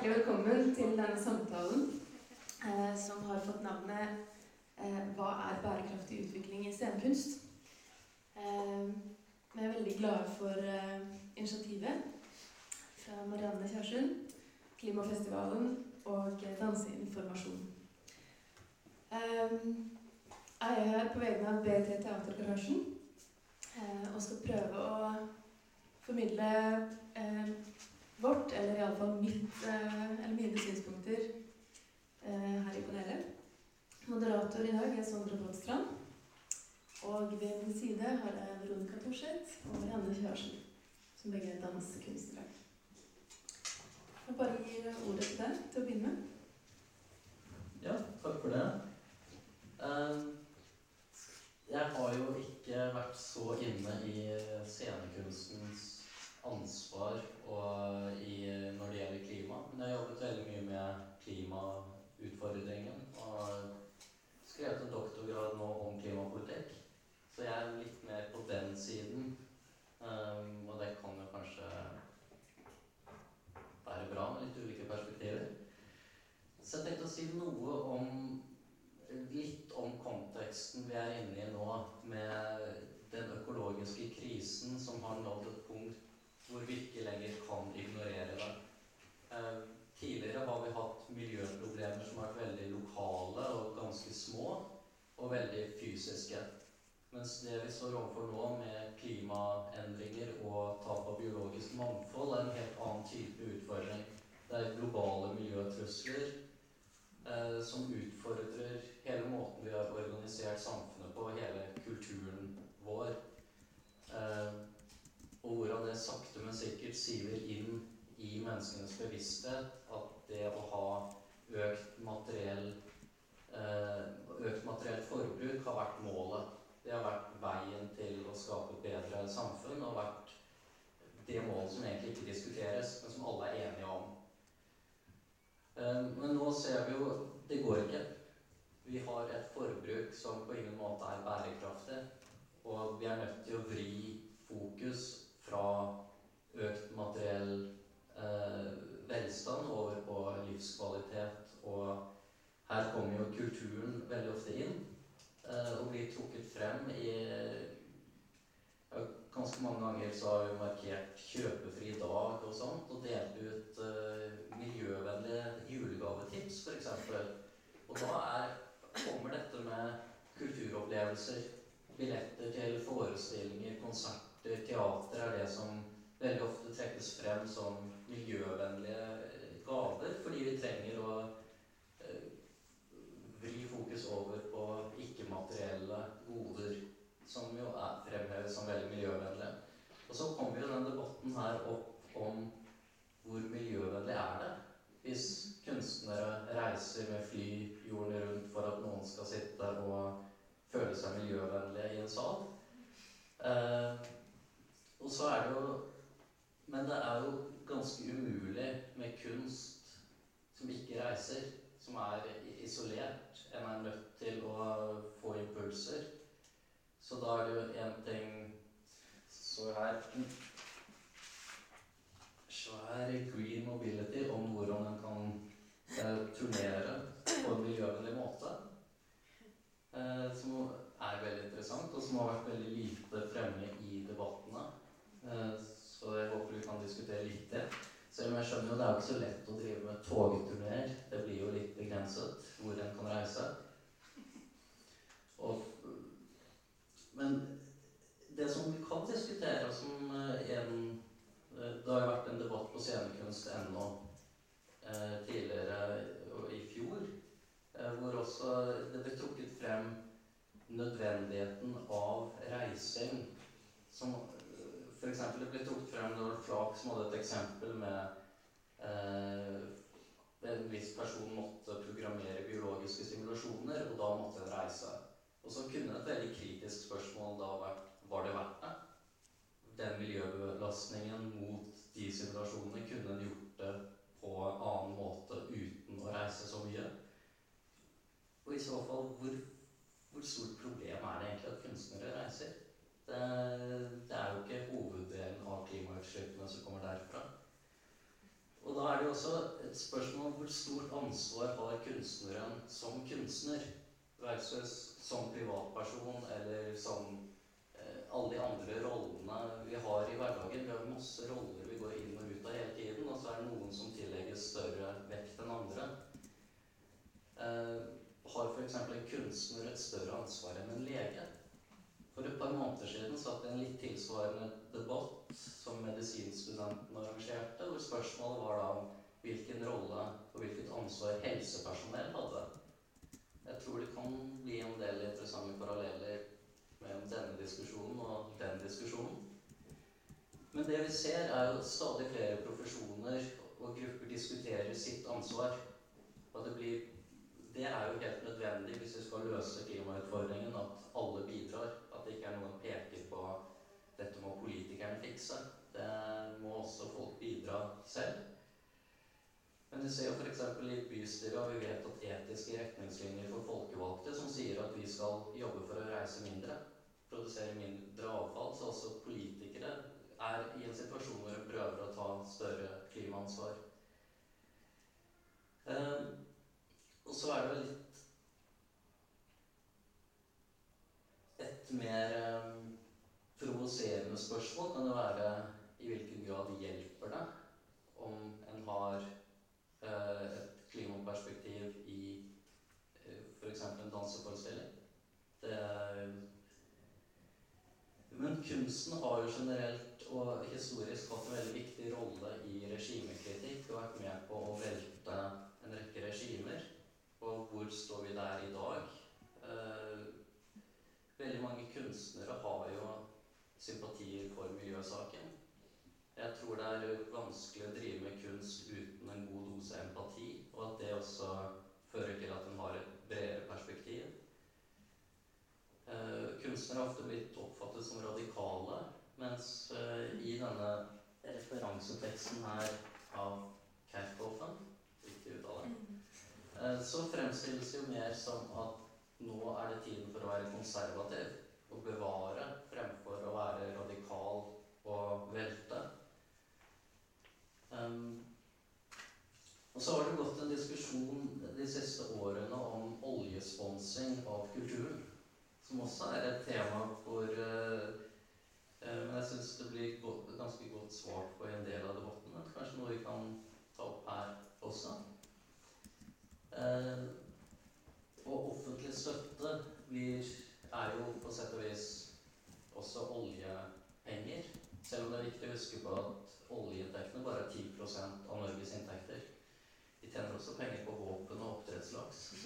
hjertelig velkommen til denne samtalen eh, som har fått navnet eh, 'Hva er bærekraftig utvikling i scenekunst?' Eh, vi er veldig glade for eh, initiativet fra Marianne Kjærsund, Klimafestivalen og Danseinformasjon. Eh, jeg er her på vegne av BT Teatergarasjen eh, og skal prøve å formidle vårt, eller iallfall mitt, eh, eller mine synspunkter eh, her i panelet. Moderator i dag er Sondre Båtstrand. Og ved min side har jeg Veronica Thorseth og Marianne Kjørsen, som begge er dansekunstnere. Jeg bare gir ordet til deg til å begynne med. Ja, takk for det. Eh, Jeg har jo ikke vært så inne i scenekunstens ansvar i, når det gjelder klima, men jeg har jobbet veldig mye med klimautfordringen og skrevet en doktorgrad nå om klimapolitikk. Så jeg er litt mer på den siden, um, og det kan jo kanskje være bra med litt ulike perspektiver. Så jeg tenkte å si noe om litt om konteksten vi er inne i nå, med den økologiske krisen som har nådd et punkt hvor vi ikke lenger kan ignorere det. Eh, tidligere har vi hatt miljøproblemer som har vært veldig lokale og ganske små, og veldig fysiske. Mens det vi står overfor nå, med klimaendringer og tap av biologisk mangfold, er en helt annen type utfordring. Det er globale miljøtrusler eh, som utfordrer hele måten vi har organisert samfunnet på, hele kulturen vår. Eh, og hvordan det sakte, men sikkert siver inn i menneskenes bevissthet at det å ha økt materiell eh, økt materielt forbruk har vært målet. Det har vært veien til å skape et bedre samfunn og vært det målet som egentlig ikke diskuteres, men som alle er enige om. Eh, men nå ser vi jo det går ikke. Vi har et forbruk som på ingen måte er bærekraftig. Og vi er nødt til å vri fokus fra økt materiell eh, velstand over på livskvalitet. Og her kommer jo kulturen veldig ofte inn eh, og blir trukket frem i ja, Ganske mange ganger så har vi markert kjøpefri dag og sånt, og delt ut eh, miljøvennlige julegavetips, f.eks. Og da er, kommer dette med kulturopplevelser, billetter til forestillinger, konserter, teater er det som veldig ofte trekkes frem som miljøvennlige gaver, fordi vi trenger å stort ansvar har kunstneren som kunstner versus som privatperson eller som eh, alle de andre rollene vi har i hverdagen. Vi har masse roller vi går inn og ut av hele tiden, og så er det noen som tillegges større vekt enn andre. Eh, har f.eks. en kunstner et større ansvar enn en lege? For et par måneder siden satt det en litt tilsvarende debatt som medisinstudenten arrangerte, hvor spørsmålet var da om hvilken rolle og hvilket ansvar helsepersonell hadde. Jeg tror det kan bli en del interessante paralleller mellom denne diskusjonen og den diskusjonen. Men det vi ser, er jo stadig flere profesjoner og grupper diskuterer sitt ansvar. Og det, blir, det er jo helt nødvendig hvis vi skal løse klimautfordringen, at alle bidrar. At det ikke er noen peker på dette må politikerne fikse. Det må også folk bidra selv. Men vi ser jo f.eks. i bystyret vi vet at etiske retningslinjer for folkevalgte som sier at vi skal jobbe for å reise mindre, produsere mindre avfall, så også politikere er i en situasjon hvor de prøver å ta større klimaansvar. Eh, og så er det vel litt Et mer eh, provoserende spørsmål kan det være i hvilken grad hjelper det om en har Eh, et klimaperspektiv i eh, f.eks. en danseforestilling. men kunsten har jo generelt og historisk hatt en veldig viktig rolle i regimekritikk og vært med på å velte en rekke regimer. Og hvor står vi der i dag? Eh, veldig mange kunstnere har jo sympatier for miljøsaken. Jeg tror det er vanskelig å drive med kunst uten en god dose empati, og at det også fører til at en har et bredere perspektiv. Eh, kunstnere har ofte blitt oppfattet som radikale, mens eh, i denne referanseteksten her av Kerkhofen riktig uttale. Eh, så fremstilles det jo mer som at nå er det tiden for å være konservativ og bevare fremfor å være radikal og velte. Og så har det gått en diskusjon de siste årene om oljesponsing av kulturen. Som også er et tema hvor uh, Men jeg syns det blir godt, ganske godt svart på en del av debatten. Kanskje noe vi kan ta opp her også. Uh, og offentlig støtte vi er jo på sett og vis også oljepenger. Selv om det er viktig å huske på at oljeinntektene bare er 10 av Norges inntekter. De tjener også penger på våpen og oppdrettslaks.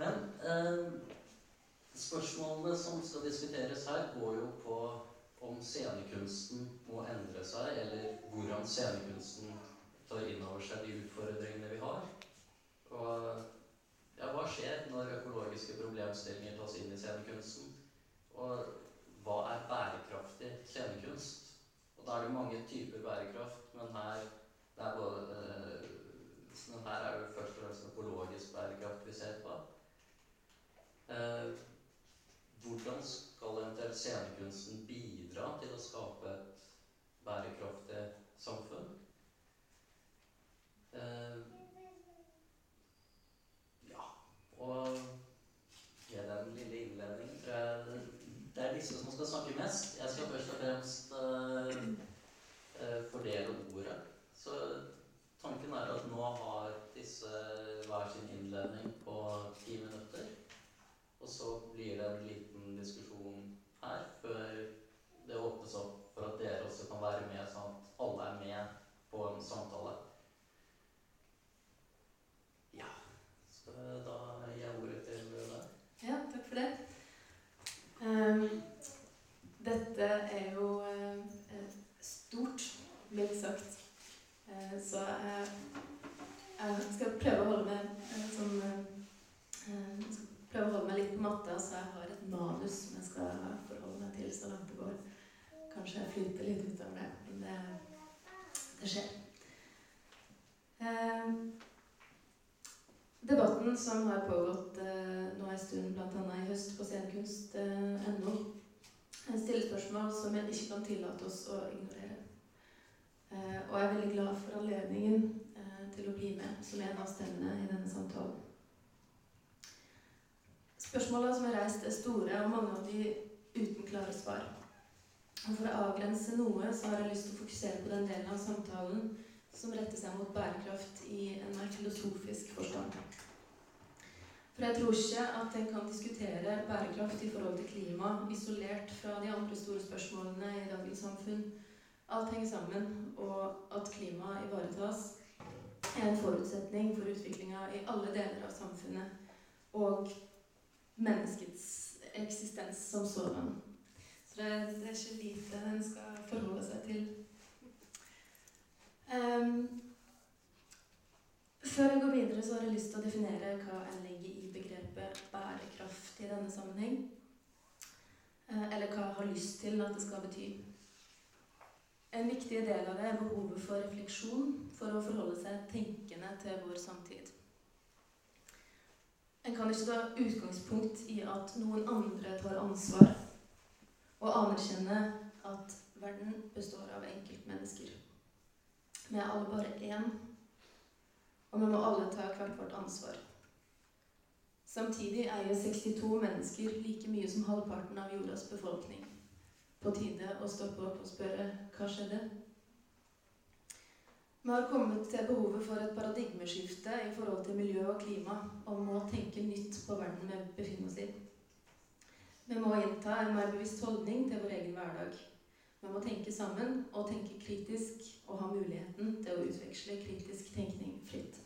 Men eh, spørsmålene som skal diskuteres her, går jo på om scenekunsten må endre seg, eller hvordan scenekunsten tar inn over seg de utfordringene vi har. Og ja, hva skjer når økologiske problemstillinger tas inn i scenekunsten? Og hva er bærekraftig scenekunst? Og da er det mange typer bærekraft, men her, er, både, øh, men her er det først og fremst økologisk bærekraft vi ser på. Hvordan skal eventuelt scenekunsten bidra til å skape et bærekraftig samfunn? Uh, ja, og med den lille innledningen tror jeg det er disse som skal snakke mest. Jeg skal først og fremst uh, uh, fordele ordet. Så tanken er at nå har disse hver sin innledning på ti minutter. Og så blir det en liten diskusjon her før det åpnes opp for at dere også kan være med, sånn at alle er med på en samtale. Ja, skal da gi ordet til deg. Ja, takk for det. Um, dette er jo uh, stort, mildt sagt. Uh, så uh, jeg skal prøve å holde meg sånn prøve å holde meg litt på matta, så jeg har et manus som jeg skal forholde meg til så langt det går. Kanskje jeg flyter litt utover det, men det, det skjer. Um, Debatten som har pågått eh, nå en stund, bl.a. i høst på scenekunst.no, eh, stiller spørsmål som jeg ikke kan tillate oss å ignorere. Eh, og jeg er veldig glad for anledningen eh, til å bli med som en av stemmene i denne samtalen. Spørsmåla som er reist, er store, og mange av de uten klare svar. Og For å avgrense noe så har jeg lyst til å fokusere på den delen av samtalen som retter seg mot bærekraft i en mer filosofisk forstand. For jeg tror ikke at en kan diskutere bærekraft i forhold til klima isolert fra de andre store spørsmålene i dagens samfunn. Alt henger sammen, og at klimaet ivaretas, er en forutsetning for utviklinga i alle deler av samfunnet og menneskets eksistens som sådan. Så det, er ikke lite en skal forholde seg til. Um, før jeg går videre, så har jeg lyst til å definere hva jeg legger i begrepet bærekraft i denne sammenheng. Eh, eller hva jeg har lyst til at det skal bety. En viktig del av det er behovet for refleksjon for å forholde seg tenkende til vår samtid. En kan ikke ta utgangspunkt i at noen andre tar ansvar, og anerkjenne at verden består av enkeltmennesker. Er alle bare én, og vi må alle ta hvert vårt ansvar. Samtidig eier 62 mennesker like mye som halvparten av jordas befolkning. På tide å stoppe opp og spørre hva skjedde? Vi har kommet til behovet for et paradigmeskifte i forhold til miljø og klima, og må tenke nytt på verden vi befinner oss i. Vi må innta en mer bevisst holdning til vår egen hverdag. Vi må tenke sammen og tenke kritisk og ha muligheten til å utveksle kritisk tenkning fritt.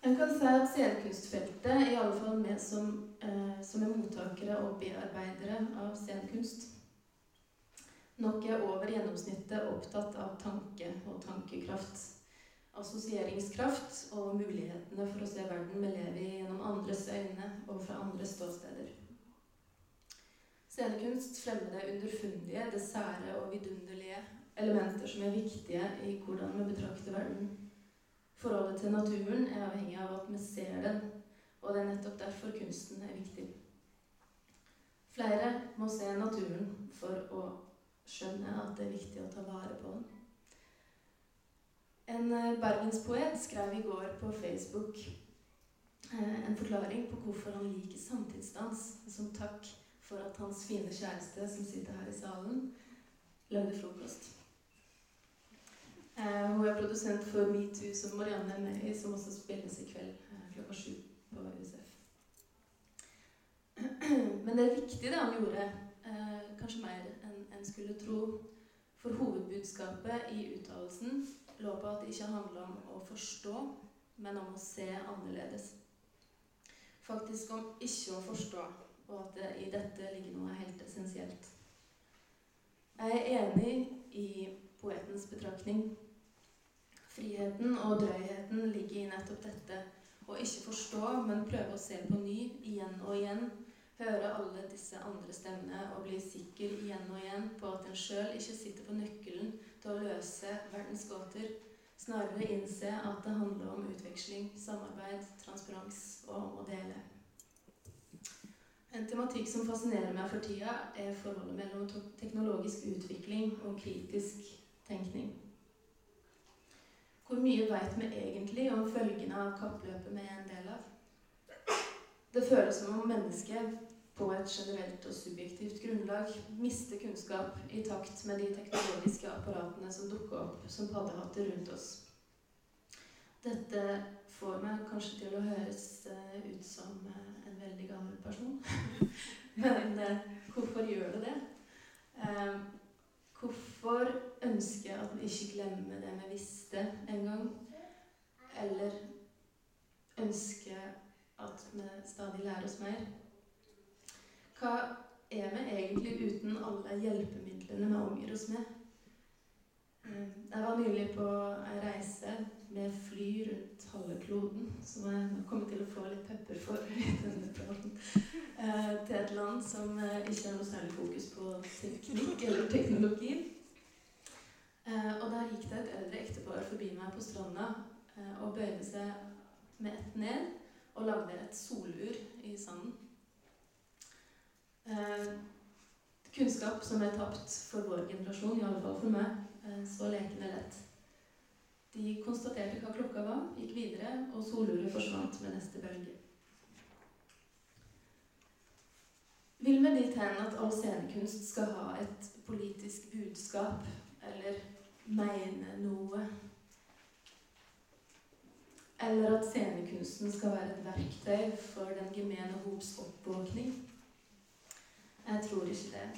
En kan si at scenekunstfeltet, i alle fall vi som, eh, som er mottakere og bearbeidere av scenekunst, nok er over gjennomsnittet opptatt av tanke og tankekraft. Assosieringskraft og mulighetene for å se verden vi lever i gjennom andres øyne og fra andre ståsteder. Scenekunst fremmer det underfundige, det sære og vidunderlige elementer som er viktige i hvordan vi betrakter verden. Forholdet til naturen er avhengig av at vi ser den, og det er nettopp derfor kunsten er viktig. Flere må se naturen for å skjønne at det er viktig å ta vare på den. En eh, bergenspoet skrev i går på Facebook eh, en forklaring på hvorfor han liker samtidsdans, som takk for at hans fine kjæreste, som sitter her i salen, lagde frokost. Eh, hun er produsent for Metoo, som Marianne er med i, som også spilles i kveld klokka sju på USF. Men det er viktig, det han gjorde. kanskje mer en skulle tro. For hovedbudskapet i uttalelsen lå på at det ikke handla om å forstå, men om å se annerledes. Faktisk om ikke å forstå, og at det i dette ligger noe helt essensielt. Jeg er enig i poetens betraktning. Friheten og drøyheten ligger i nettopp dette. Å ikke forstå, men prøve å se på ny igjen og igjen høre alle disse andre stemmene og bli sikker igjen og igjen på at en sjøl ikke sitter på nøkkelen til å løse verdens gåter. Snarere innse at det handler om utveksling, samarbeid, transparens og å dele. En tematikk som fascinerer meg for tida, er forholdet mellom teknologisk utvikling og kritisk tenkning. Hvor mye veit vi egentlig om følgene av kappløpet vi er en del av? Det føles som om mennesket på et generelt og subjektivt grunnlag mister kunnskap i takt med de teknologiske apparatene som dukker opp som paddehatter rundt oss. Dette får meg kanskje til å høres uh, ut som uh, en veldig gammel person. Men uh, hvorfor gjør det det? Hvorfor ønske at vi ikke glemmer det vi visste en gang? Eller ønske at vi stadig lærer oss mer? Hva er vi egentlig uten alle hjelpemidlene vi omgir oss med? Eh, jeg var nylig på ei reise med fly rundt halve kloden, som jeg kommer til å få litt pepper for i denne praten, eh, til et land som eh, ikke har noe særlig fokus på teknikk eller teknologi. Og der gikk det et eldre ektepar forbi meg på stranda og bøyde seg med ett ned og lagde et solur i sanden. Kunnskap som er tapt for vår generasjon, i alle fall for meg, eh, så lekende lett. De konstaterte hva klokka var, gikk videre, og soluret forsvant med neste bølge. Vil vi dit hen at all scenekunst skal ha et politisk budskap, eller mene noe? Eller at scenekunsten skal være et verktøy for den gemene hops oppvåkning? Jeg tror ikke det.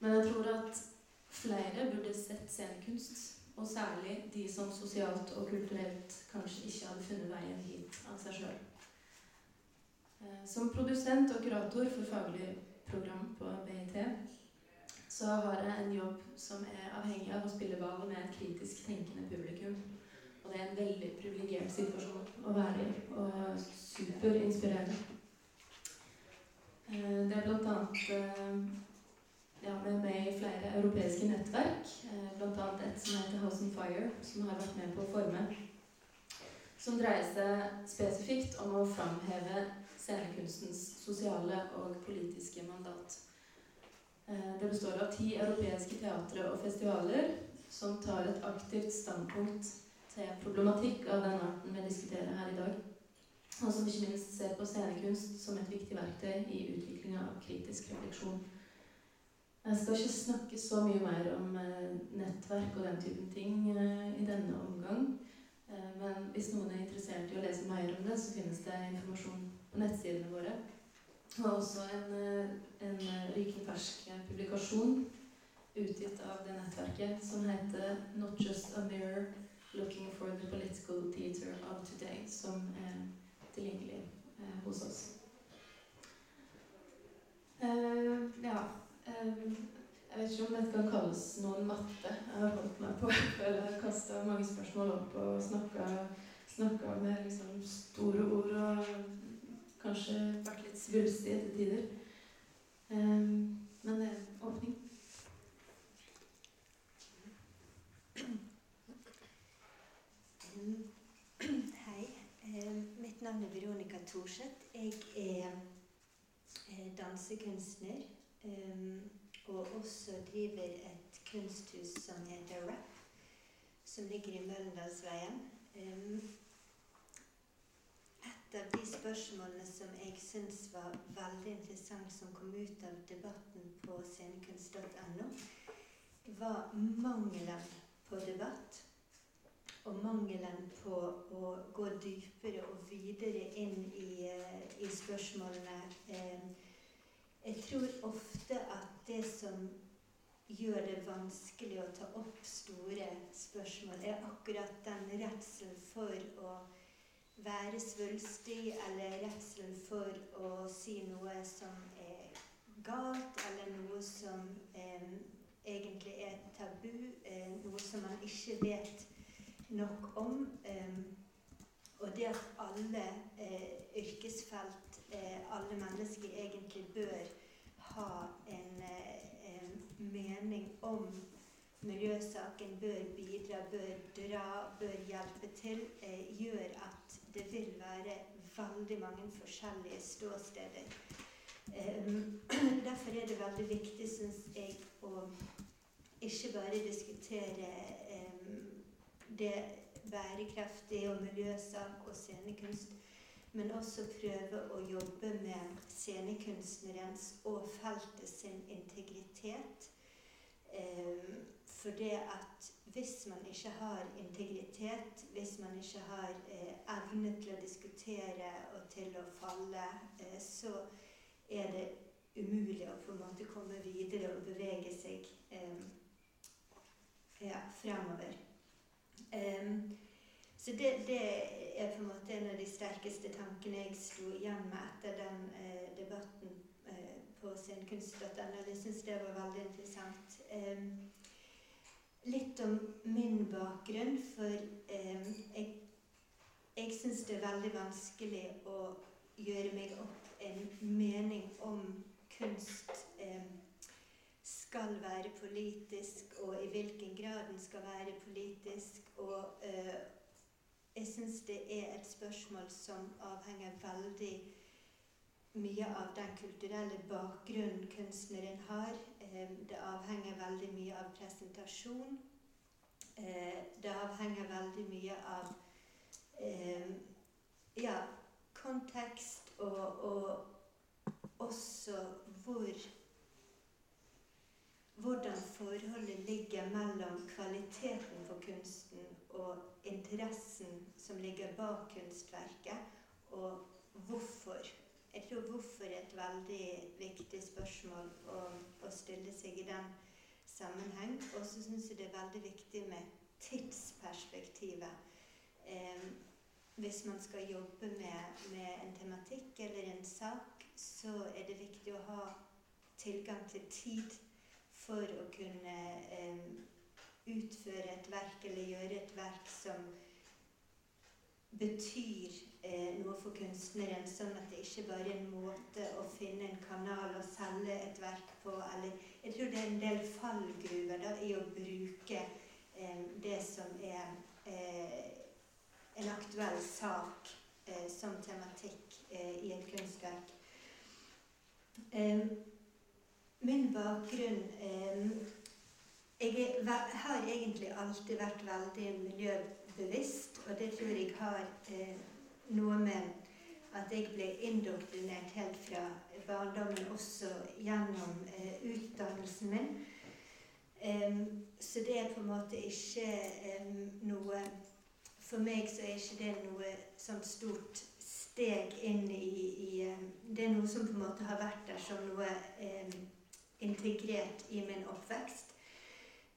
Men jeg tror at flere burde sett scenekunst. Og særlig de som sosialt og kulturelt kanskje ikke hadde funnet veien hit av seg sjøl. Eh, som produsent og kurator for faglig program på BIT så har jeg en jobb som er avhengig av å spille ball med et kritisk tenkende publikum. Og det er en veldig privilegert situasjon å være i, og superinspirerende. Eh, det er blant annet eh, vært med i flere europeiske nettverk, eh, bl.a. et som heter House on Fire, som har vært med på å forme. Som dreier seg spesifikt om å framheve scenekunstens sosiale og politiske mandat. Det består av ti europeiske teatre og festivaler som tar et aktivt standpunkt til problematikk av den arten vi diskuterer her i dag og som ikke minst ser på scenekunst som et viktig verktøy i utviklinga av kritisk refleksjon. Jeg skal ikke snakke så mye mer om eh, nettverk og den typen ting eh, i denne omgang. Eh, men hvis noen er interessert i å lese mer om det, så finnes det informasjon på nettsidene våre. Og også en, en rykende fersk publikasjon utgitt av det nettverket som heter 'Not Just a Mirror Looking for the Political Theater of Today', som er tilgjengelig hos oss. Uh, ja Jeg vet ikke om dette kan kalles noen matte. Jeg har holdt meg på eller kasta mange spørsmål opp og snakka med liksom store ord og kanskje vært litt svulstig etter tider. Um, men det er åpning. Hei. Mitt navn er Veronica Thorseth. Jeg er eh, dansekunstner. Um, og også driver et kunsthus som heter Rap, som ligger i Møllendalsveien. Um, et av de spørsmålene som jeg syns var veldig interessant, som kom ut av debatten på scenekunst.no, var mangelen på debatt og mangelen på å gå dypere og videre inn i, uh, i spørsmålene. Uh, jeg tror ofte at det som gjør det vanskelig å ta opp store spørsmål, er akkurat den redselen for å være svulstig, eller redselen for å si noe som er galt, eller noe som eh, egentlig er tabu, eh, noe som man ikke vet nok om. og det at alle eh, yrkesfelt, eh, alle mennesker egentlig bør ha en, eh, en mening om miljøsaken, bør bidra, bør dra, bør hjelpe til, gjør at det vil være veldig mange forskjellige ståsteder. Um, derfor er det veldig viktig, syns jeg, å ikke bare diskutere um, det bærekraftige og miljøsak og scenekunst, men også prøve å jobbe med scenekunstnerens og feltet sin integritet. Eh, for det at hvis man ikke har integritet, hvis man ikke har eh, evne til å diskutere og til å falle, eh, så er det umulig å på en måte komme videre og bevege seg eh, ja, fremover. Så det, det, er på en måte en av de sterkeste tankene jeg sto igjen med etter den eh, debatten eh, på scenekunst.no. Jeg syns det var veldig interessant. Eh, litt om min bakgrunn, for jeg, jeg syns det er veldig vanskelig å gjøre meg opp en mening om kunst. Skal være politisk, og i hvilken grad den skal være politisk. Og uh, jeg syns det er et spørsmål som avhenger veldig mye av den kulturelle bakgrunnen kunstneren har. Det avhenger veldig mye av presentasjon. Eh, det avhenger veldig mye av ja, kontekst og, og også hvor hvordan forholdet ligger mellom kvaliteten på kunsten og interessen som ligger bak kunstverket, og hvorfor. Jeg tror hvorfor er et veldig viktig spørsmål å, å stille seg i den sammenheng. Og så syns jeg det er veldig viktig med tidsperspektivet. Eh, hvis man skal jobbe med, med, en tematikk eller en sak, så er det viktig å ha tilgang til tid for å kunne eh, utføre et verk eller gjøre et verk som betyr eh, noe for kunstneren, sånn at det ikke bare er en måte å finne en kanal og selge et verk på. Eller, jeg tror det er en del fallgruver da, i å bruke eh, det som er eh, en aktuell sak eh, som tematikk eh, i et kunstverk. Um, Min bakgrunn eh, Jeg har egentlig alltid vært veldig miljøbevisst, og det tror jeg har eh, noe med at jeg ble indoktrinert helt fra barndommen, også gjennom eh, utdannelsen min. Um, så det er på en måte ikke um, noe For meg så er ikke det noe sånt stort steg inn i, i um, Det er noe som på en måte har vært der som noe integrert i min oppvekst.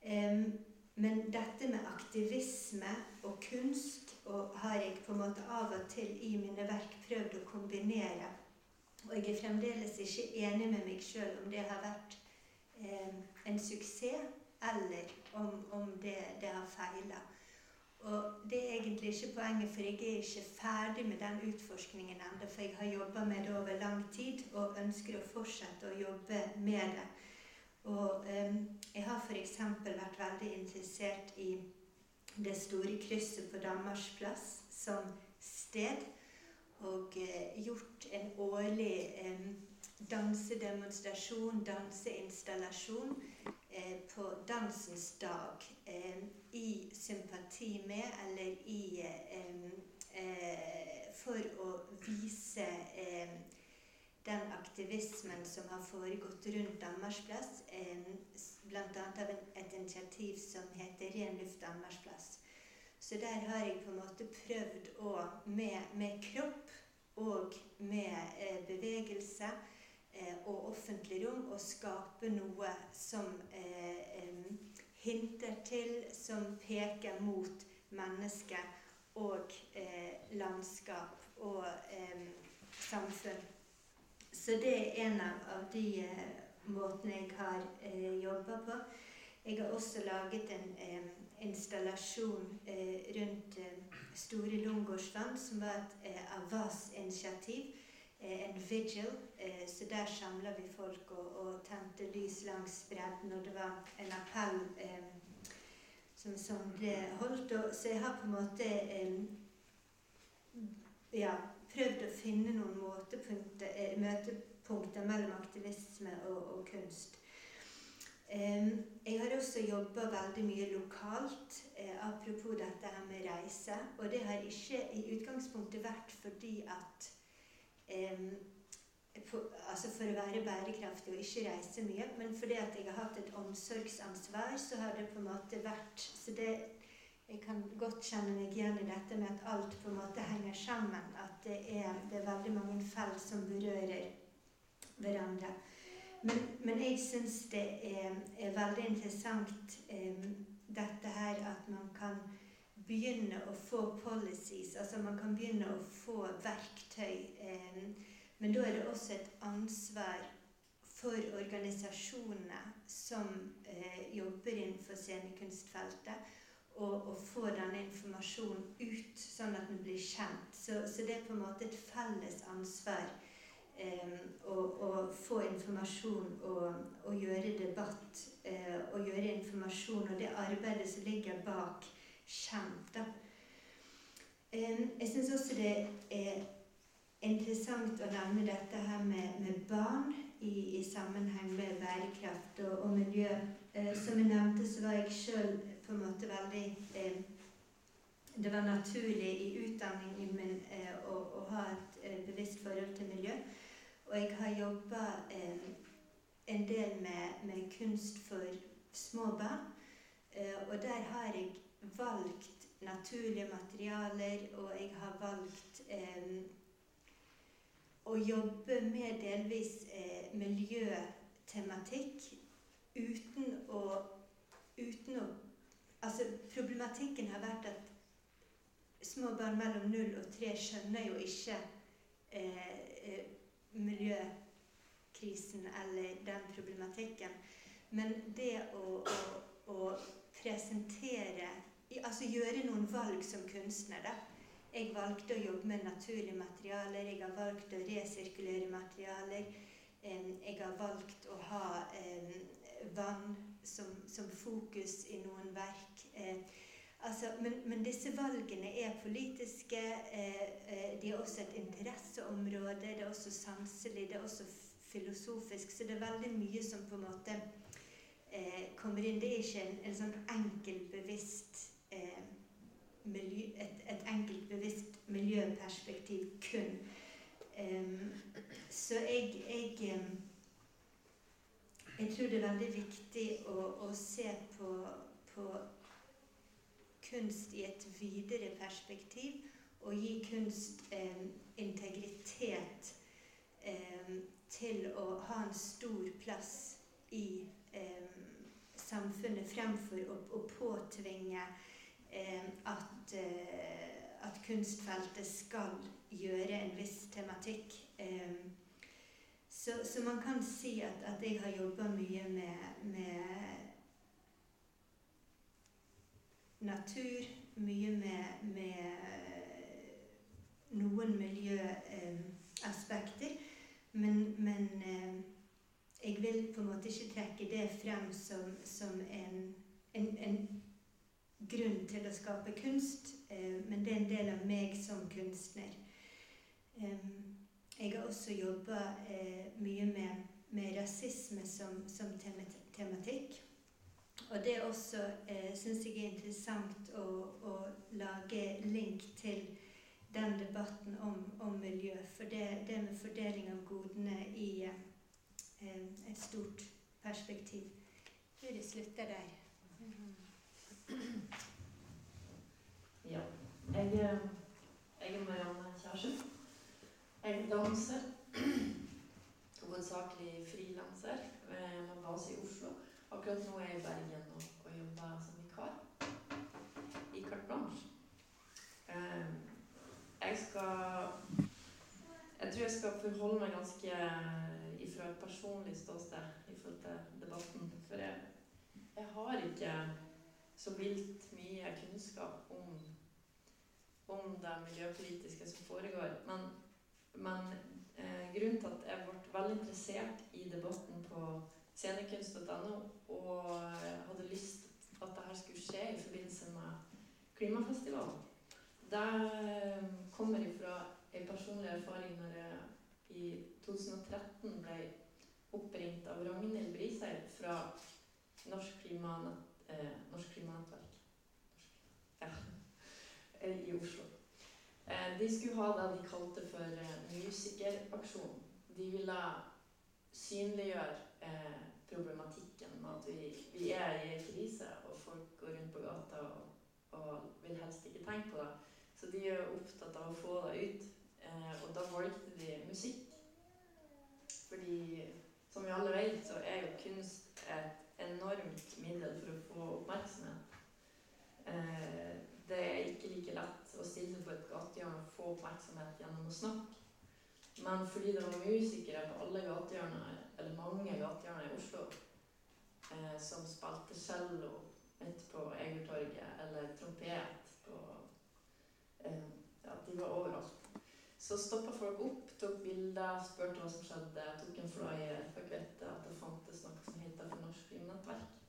Men dette med aktivisme og kunst og har jeg på en måte av og til i mine verk prøvd å kombinere. Og jeg er fremdeles ikke enig med meg sjøl om det har vært en suksess, eller om, om det, det, har feila. Og det er egentlig ikke poenget, for jeg er ikke ferdig med den utforskningen ennå. For jeg har jobba med det over lang tid og ønsker å fortsette å jobbe med det. Og eh, jeg har f.eks. vært veldig interessert i det store krysset på Danmarks plass som sted. Og eh, gjort en årlig eh, dansedemonstrasjon, danseinstallasjon, uh, på dansens dag. Um, I sympati med, eller i For å vise den aktivismen som har foregått rundt Danmarksplass, bl.a. av et initiativ som heter Ren luft Danmarksplass. Så der har jeg på en måte prøvd å, med, med kropp og med eh, bevegelse eh, og offentlig rom, å skape noe som eh, hinter til, som peker mot mennesket og eh, landskap og samfunn. Så det er en av, de eh, måtene jeg har eh, jobba på. Jeg har også laget en eh, installasjon eh, rundt eh, Store Lungårdsvann, som var et eh, Avas-initiativ. Eh, en vigil. så der samla vi folk og, og, tente lys langs bredden. Og det var en appell som, som ble holdt. Og, så jeg har på en måte ja, prøvd å finne noen eh, møtepunkter mellom aktivisme og, og kunst. Jeg har også jobba veldig mye lokalt, eh, apropos dette her med reise. Og det har ikke i utgangspunktet vært fordi at for, altså for å være bærekraftig og ikke reise mye, men fordi at jeg har hatt et omsorgsansvar, så har det på en måte vært Så det jeg kan godt kjenne meg igjen i dette med at alt på en måte henger sammen. At det er, det er veldig mange felt som berører hverandre. Men, men jeg syns det er, er, veldig interessant eh, dette her at man kan begynne å få policies. Altså man kan begynne å få verktøy. Eh, men da er det også et ansvar for organisasjonene som eh, jobber innenfor scenekunstfeltet å, få denne informasjonen ut, sånn at den blir kjent. Så, så det er på en måte et felles ansvar eh, å, å, få informasjon og, og gjøre debatt. Eh, og gjøre informasjon og det arbeidet som ligger bak, kjent. da. Eh, jeg syns også det er interessant å nevne dette her med med barn i, i sammenheng med bærekraft og, og miljø. Eh, som jeg nevnte, så var jeg sjøl på en måte veldig eh, Det var naturlig i utdanningen min eh, å, å, ha et eh, bevisst forhold til miljø. Og jeg har jobba eh, en del med, med, kunst for små barn. Eh, og der har jeg valgt naturlige materialer, og jeg har valgt å jobbe med delvis miljøtematikk uten å, uten å Altså, problematikken har vært at små barn mellom null og tre skjønner jo ikke eh, eh, miljøkrisen eller den problematikken. Men det å, å, å presentere Altså gjøre noen valg som kunstner, da. Jeg valgte å jobbe med naturlige materialer. Jeg har valgt å resirkulere materialer. Jeg har valgt å ha vann som, som fokus i noen verk. Eh, altså, men, men, disse valgene er politiske. Eh, eh, de er også et interesseområde. Det er også sanselig. Det er også filosofisk. Så det er veldig mye som på en måte eh, kommer inn. Det er ikke en, en sånn enkeltbevisst eh, miljø, et, et enkeltbevisst miljøperspektiv kun. Um, så jeg, jeg um, jeg tror det er veldig viktig å, å se på, på, kunst i et videre perspektiv og gi kunst eh, integritet eh, til å ha en stor plass i eh, samfunnet fremfor å, å påtvinge at, eh, at, kunstfeltet skal gjøre en viss tematikk. Eh, så, så, man kan si at, at jeg har jobba mye med, med, natur, mye med, med noen miljøaspekter. Eh, men, men eh, jeg vil på en måte ikke trekke det frem som, som en, en, en, grunn til å skape kunst, eh, men det er en del av meg som kunstner. Um, jeg har også jobba eh, mye med, med, rasisme som, som tematikk. Og det også eh, syns jeg er interessant å, å, lage link til den debatten om, om miljø. For det, det, med fordeling av godene i eh, et stort perspektiv. Jeg slutter der. Ja. Jeg, eh, jeg er Marianne Kjærsund. Jeg danser. Hovedsakelig frilanser med base i Oslo. Akkurat nå er jeg i Bergen og, og jobber som vikar i Carte Blanche. Um, jeg skal Jeg tror jeg skal forholde meg ganske ifra et personlig ståsted i forhold til debatten. For jeg, jeg har ikke så vilt mye kunnskap om, om det miljøpolitiske som foregår. Men men eh, grunnen til at jeg ble veldig interessert i debatten på scenekunst.no, og hadde lyst til at dette skulle skje i forbindelse med klimafestivalen, det eh, kommer ifra en personlig erfaring når jeg i 2013 ble oppringt av Ragnhild Briseid fra Norsk, Klimanett, eh, Norsk Klimanettverk ja, i Oslo. Eh, de skulle ha det de kalte for eh, musikeraksjon. De ville synliggjøre eh, problematikken med at vi, vi, er i en krise, og folk går rundt på gata og, og, vil helst ikke tenke på det. Så de er opptatt av å få det ut. Og da valgte de musikk. Fordi som vi alle vet, så er jo kunst et enormt middel for å få oppmerksomhet. Det er ikke like lett å stille på et gatehjørne og få oppmerksomhet gjennom å snakke. Men fordi det var musikere på alle gatehjørner, eller mange gatehjørner i Oslo, eh, som spilte cello midt på Egertorget, eller trompet på eh, Ja, de var overalt. Så stoppa folk opp, tok bilder, spurte hva som skjedde, tok en flyer, fikk vite at det fantes noe som heter For norsk filmnettverk.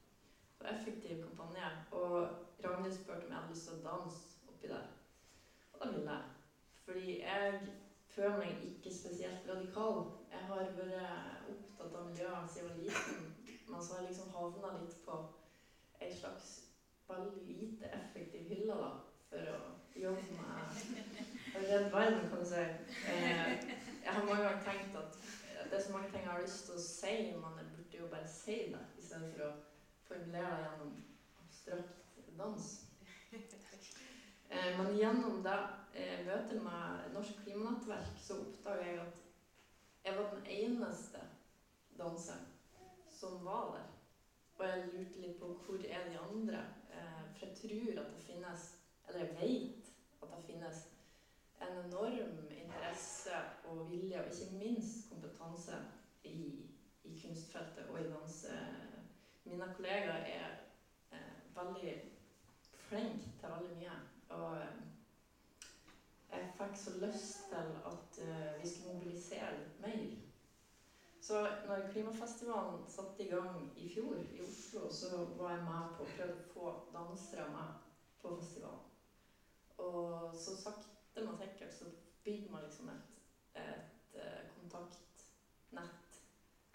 Så effektiv kampanje. Og Ragnhild spurte om jeg hadde lyst til å danse oppi der. Ville. Fordi jeg føler meg ikke spesielt radikal. Jeg har vært opptatt av miljøet siden jeg var liten, men så har jeg liksom havna litt på ei slags veldig lite effektiv hylle da, for å jobbe med redd verden, kan du si. Eh, jeg har mange ganger tenkt at det er så mange ting jeg har lyst til å si, men jeg burde jo bare si det, i stedet for å formulere det gjennom abstrakt dans. Eh, men gjennom det eh, møtet med Norsk Klimanettverk så oppdaga jeg at jeg var den eneste danseren som var der. Og jeg lurte litt på hvor er de andre. Eh, for jeg tror at det finnes, eller jeg vet at det finnes, en enorm interesse og vilje, og ikke minst kompetanse, i, i kunstfeltet og i dans. Mine kollegaer er veldig flinke til veldig mye. Og eh, jeg fikk så lyst til at uh, vi skulle mobilisere litt mer. Så når Klimafestivalen satte i gang i fjor i Oslo, så var jeg med på å prøve å få dansere med på festivalen. Og så sakte, men sikkert så bygger man liksom et, et eh, kontaktnett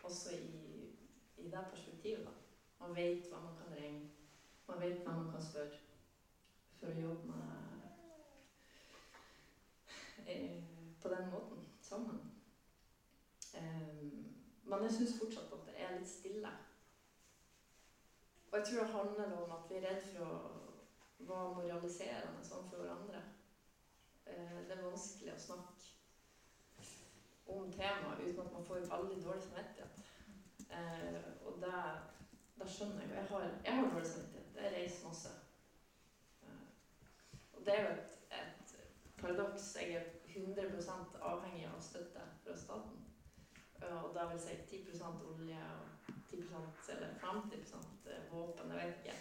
også i, i det perspektivet. da. Man vet hva man kan ringe, man vet hva man kan spørre for å jobbe med eh, på den måten sammen. Um, men jeg syns fortsatt at det er litt stille. Og jeg tror det handler om at vi er redd for å være moraliserende sånn for hverandre. Uh, det er vanskelig å snakke om temaet uten at man får veldig dårlig samvittighet. Og det, det, skjønner jeg. Jeg har, jeg har dårlig samvittighet. Jeg reiser masse det er jo et, et paradoks. Jeg er 100 avhengig av støtte fra staten. Og da vil si 10% olje og 10% eller 50 eh, våpen. Jeg vet ikke.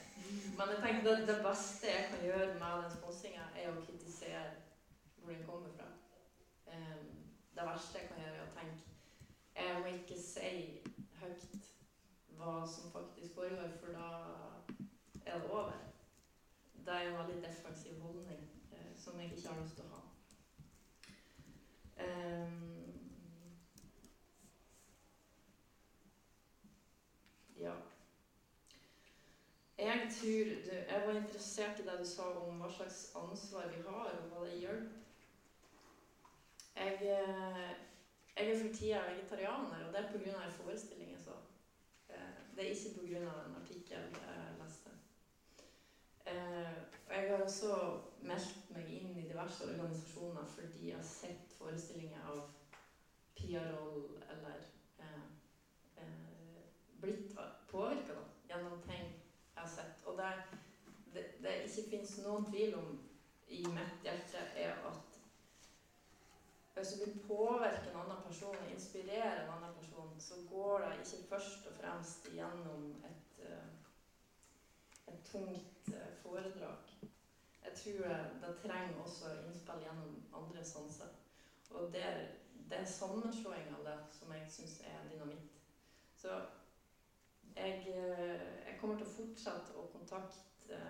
Men jeg tenker det, det beste jeg kan gjøre med den sponsinga, er å kritisere hvor den kommer fra. Um, det verste jeg kan gjøre, er å tenke Jeg må ikke si høyt hva som faktisk foregår, for da er det over det er jo en veldig defensiv holdning eh, som jeg ikke har lyst til å ha. Um, ja. Jeg tror du, Jeg var interessert i det du sa om hva slags ansvar vi har, og hva det gjør. Jeg, eh, jeg er for tida vegetarianer, og det er pga. en forestilling jeg så. Eh, det er ikke pga. en artikkel Eh, jeg har også meldt meg inn i diverse organisasjoner fordi jeg har sett forestillinger av Pia Roll eller eh, eh, blitt påvirka gjennom ting jeg har sett. Og det, det, det ikke finnes noen tvil om i mitt hjerte, er at hvis du vil påvirke en annen person og inspirere en annen person, så går det ikke først og fremst gjennom et, eh, et tungt foredrag. Jeg tror det trenger også innspill gjennom andre sanser. Og det det er sammenslåing av det som jeg syns er dynamitt. Så jeg, eh, jeg, kommer til å fortsette å kontakte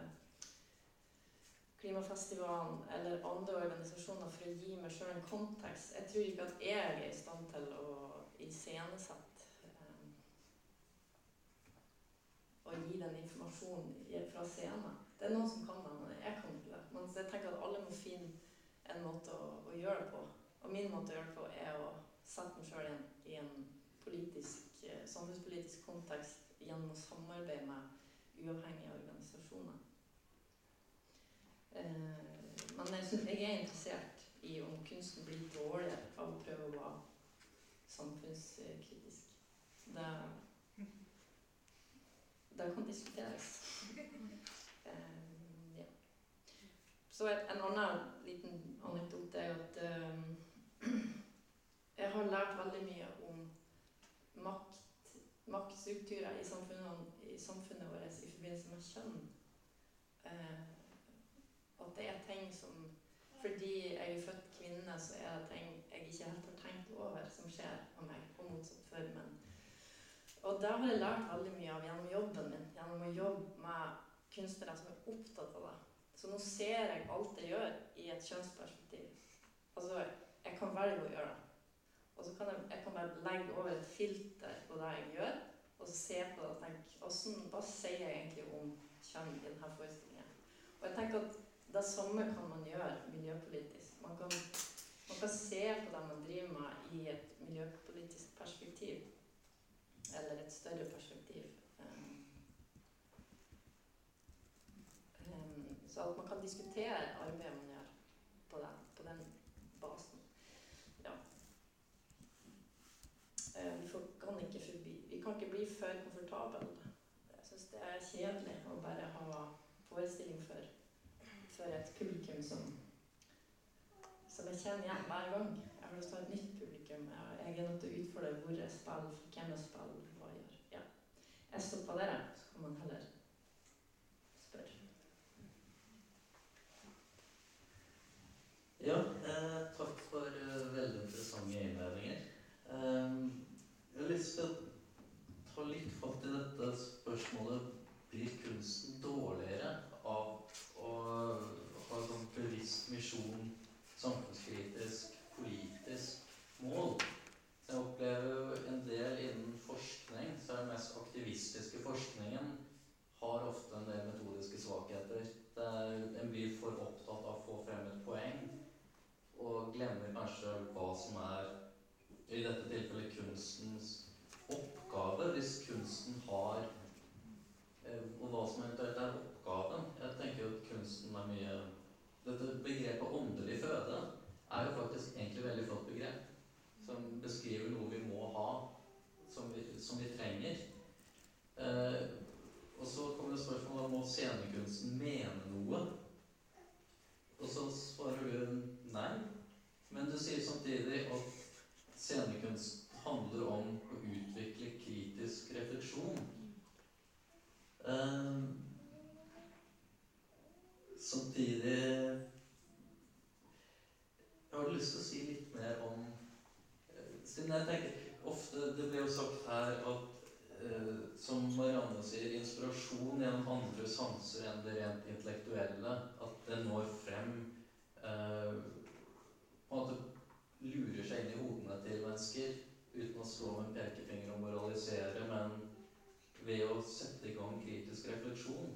Klimafestivalen eller andre organisasjoner for å gi meg sjøl en kontekst. Jeg tror ikke at jeg er i stand til å iscenesette og gi den informasjonen fra scenen. Det er noen som kan det, men jeg kan ikke det. Men jeg tenker at alle må finne en måte å, å, gjøre det på. Og min måte å gjøre det på er å sette meg sjøl i en politisk, eh, samfunnspolitisk kontekst gjennom å samarbeide med uavhengige organisasjoner. Eh, men jeg, synes, jeg er interessert i om kunsten blir dårligere av å prøve å være samfunnskritisk. Det det kan diskuteres. um, ja. Så en annen liten anekdote er at um, jeg har lært veldig mye om makt, maktstrukturer i samfunnet, i samfunnet vårt i forbindelse med kjønn. Uh, at det er ting som Fordi jeg er født kvinne, så er det ting jeg ikke helt har tenkt over, som skjer av meg, og motsatt for menn. Og det har jeg lært veldig mye av gjennom jobben min. Gjennom å jobbe med kunstnere som er opptatt av det. Så nå ser jeg alt jeg gjør, i et kjønnsperspektiv. Altså, jeg kan velge å gjøre det. Og så kan jeg, jeg kan bare legge over et filter på det jeg gjør, og så se på det og tenke hvordan, Hva sier jeg egentlig om kjønn i denne forestillingen? Og jeg tenker at det samme kan man gjøre miljøpolitisk. Man kan, man kan se på det man driver med i et miljøpolitisk perspektiv. Eller et større perspektiv. Um, um, så man kan diskutere arbeidet man gjør på den, på den basen. Ja. Uh, vi kan ikke forbi Vi kan ikke bli for komfortable. Jeg syns det er kjedelig å bare ha forestilling for, for et publikum som, som jeg kjenner igjen hver gang. Jeg har lyst til å ha et nytt publikum. Jeg er nødt til å utfordre hvor jeg spiller, hvem jeg spiller, hva jeg gjør. Ja. Jeg stopper der, så kan man heller spørre. Ja, eh, takk for eh, veldig interessante innledninger. Eh, jeg har lyst til å ta litt fatt i dette spørsmålet blir kunsten dårligere av å ha en sånn bevisst misjon, samfunnskritisk, politisk mål? Så jeg opplever jo en del innen forskning, så er den mest aktivistiske forskningen har ofte en del metodiske svakheter. Der en blir for opptatt av å få frem et poeng, og glemmer kanskje hva som er, i dette tilfellet, kunstens oppgave, hvis kunsten har eh, Og hva som eventuelt er oppgaven. Jeg tenker jo at kunsten er mye Dette begrepet 'åndelig føde' er jo faktisk egentlig et veldig flott begrep. Som beskriver noe vi må ha, som vi, som vi trenger. Eh, og så kommer det spørsmål om scenekunsten mene noe. Og så svarer du nei. Men du sier samtidig at scenekunst handler om å utvikle kritisk refleksjon. Um, samtidig Jeg har lyst til å si litt mer om eh, Siden jeg tenker ofte Det ble jo sagt her at Uh, som Marianne sier, inspirasjon gjennom andre sanser enn det rent intellektuelle. At det når frem eh, På en måte lurer seg inn i hodene til mennesker uten å slå med en pekefinger og moralisere, men ved å sette i gang kritisk refleksjon.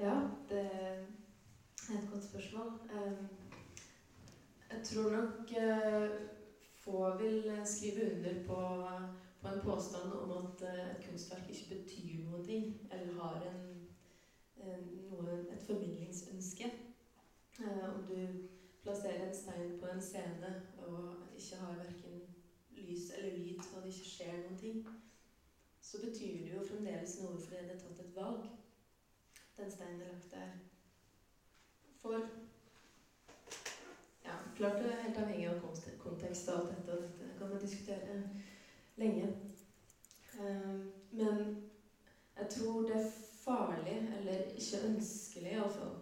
Ja, det er et godt spørsmål. Ehm, Jeg tror nok eh, få vil skrive under på, på en påstand om at eh, et kunstverk ikke betyr noe, eller har en, en, noe, et formidlingsønske. Eh, Om du plasserer en stein på en scene og ikke har verken lys eller lyd, og det ikke skjer noen ting, så betyr det jo fremdeles noe fordi det er tatt et valg. Den steinen er lagt der for Ja, klart det er helt avhengig av kontekst og alt dette, og dette kan man diskutere lenge. Eh, Men jeg tror det er farlig, eller ikke ønskelig iallfall,